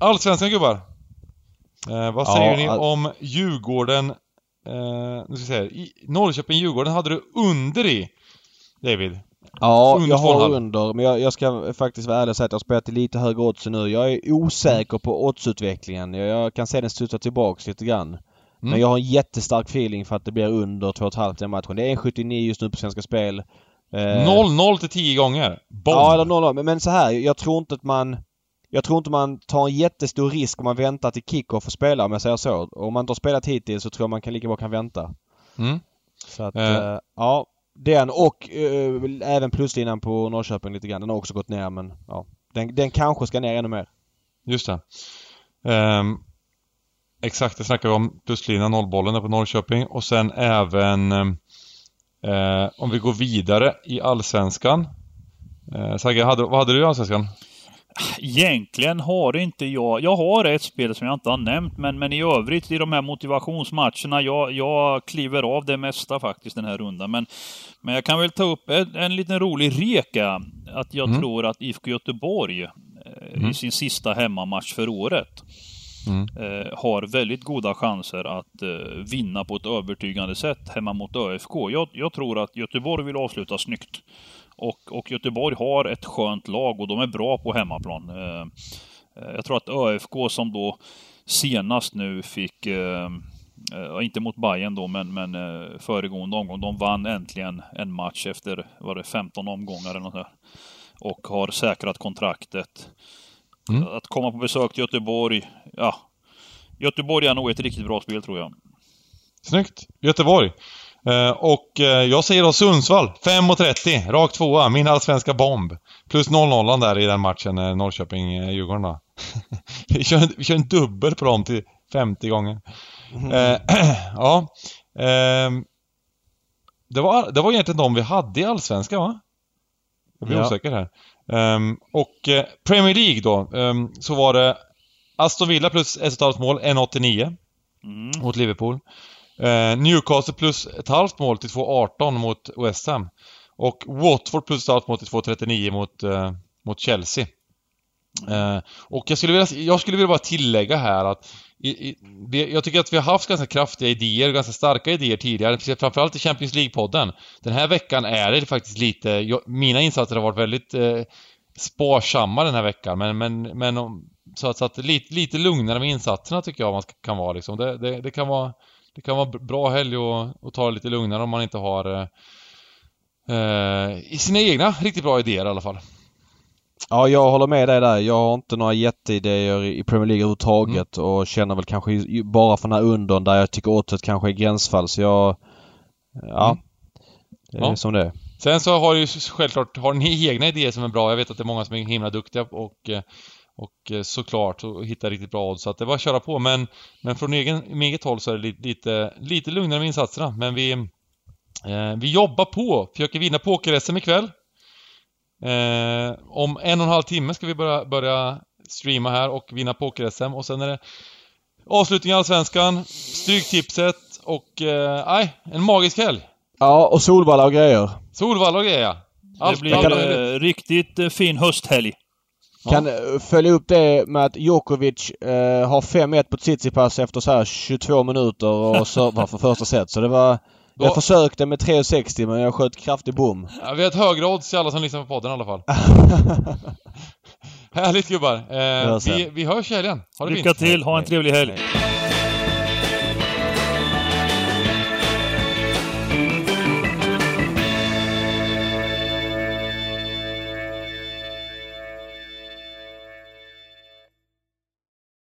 Allsvenskan gubbar. Eh, vad säger Ja, ni all- om Djurgården? Eh, nu ska här. I Norrköping-Djurgården hade du under i, David. Ja, Under jag har under. Men jag, jag ska faktiskt vara ärlig och säga att jag har spelat i lite högre odds nu. Jag är osäker på oddsutvecklingen. Jag, jag kan se den studsa tillbaks lite grann. Men jag har en jättestark feeling för att det blir under 2,5 i den matchen. Det är 1,79 just nu på Svenska Spel. Eh, 0-0 till 10 gånger. Bomb! Ja, eller 0 men, men så här, jag tror inte att man... Jag tror inte man tar en jättestor risk om man väntar till kick-off och spelar om jag säger så. Om man inte har spelat hittills så tror jag man kan lika bra kan vänta. Mm. Så att, Eh. eh, ja. Den och eh, även pluslinan på Norrköping lite grann. Den har också gått ner men ja. Den, den kanske ska ner ännu mer. Just det. Ehm, exakt, det snackar vi om. Pluslinan, nollbollen där på Norrköping. Och sen även ehm, eh, om vi går vidare i Allsvenskan. Eh, Sagge, hade, vad hade du i Allsvenskan? Egentligen har inte jag... Jag har ett spel som jag inte har nämnt, men, men i övrigt i de här motivationsmatcherna, jag, jag kliver av det mesta faktiskt den här rundan. Men, men jag kan väl ta upp en, en liten rolig reka. Att jag Mm. tror att IFK Göteborg eh, Mm. i sin sista hemmamatch för året Mm. eh, har väldigt goda chanser att eh, vinna på ett övertygande sätt hemma mot ÖFK. Jag, jag tror att Göteborg vill avsluta snyggt. Och, och Göteborg har ett skönt lag och de är bra på hemmaplan. Eh, eh, jag tror att ÖFK som då senast nu fick, eh, inte mot Bayern då, men, men föregående omgång, de vann äntligen en match efter, var det 15 omgångar eller något där. Och har säkrat kontraktet. Mm. Att komma på besök till Göteborg, ja. Göteborg är nog ett riktigt bra spel tror jag. Snyggt! Göteborg. Eh, och eh, jag säger då Sundsvall. 5.30. Rakt tvåa. Min allsvenska bomb. Plus 0-0 där i den matchen, eh, Norrköping-Djurgården då. vi, kör, vi kör en dubbel på dem till 50 gånger. Eh, ja. ehm, det, var, det var egentligen de vi hade i Allsvenskan va? Jag blir Ja. osäker här. Ehm, och Premier League då, ehm, så var det Aston Villa plus ett och ett halvt mål, 1,89 Mm. mot Liverpool. Eh, Newcastle plus ett halvt mål till 2,18 mot West Ham. Och Watford plus ett halvt mål till 2,39 mot, eh, mot Chelsea. Eh, och jag skulle, vilja, jag skulle vilja bara tillägga här att i, i, det, jag tycker att vi har haft ganska kraftiga idéer, ganska starka idéer tidigare, framförallt i Champions League-podden. Den här veckan är det faktiskt lite, jag, mina insatser har varit väldigt eh, sparsamma den här veckan, men, men, men om, så att, så att lite, lite lugnare med insatserna tycker jag man ska, kan vara liksom. Det, det, det kan vara det kan vara bra helg och, och ta det lite lugnare om man inte har eh, eh, i sina egna riktigt bra idéer i alla fall. Ja, jag håller med dig där. Jag har inte några jätteidéer i Premier League överhuvudtaget och känner väl kanske bara för den här undern där jag tycker oddset kanske är gränsfall så jag... Ja. Mm. Det är Ja. som det är. Sen så har ju självklart, har ni egna idéer som är bra. Jag vet att det är många som är himla duktiga och, eh, och eh, såklart och hittar riktigt bra odds. Så att det bara att köra på. Men, men från egen, eget håll så är det lite, lite, lite lugnare med insatserna. Men vi, eh, vi jobbar på. Försöker vinna poker-SM ikväll. Eh, om en och en halv timme ska vi börja, börja streama här och vinna poker-SM. Och sen är det avslutning i Allsvenskan, Stryktipset och, eh, nej, en magisk helg. Ja, och Solvalla och grejer. Solvalla och grejer ja. Det Allt- blir allt- eh, riktigt eh, fin hösthelg. Ja. Kan eh, följa upp det med att Djokovic eh, har 5-1 på Tsitsipas efter så här 22 minuter och servar för första set. Så det var... Då- Jag försökte med 3,60 men jag sköt kraftig bom. Ja, vi har ett högre odds till alla som lyssnar på podden i alla fall. Härligt gubbar. Eh, vi, vi hörs i helgen. Ha det Lycka fint. till, ha en trevlig helg. Hej.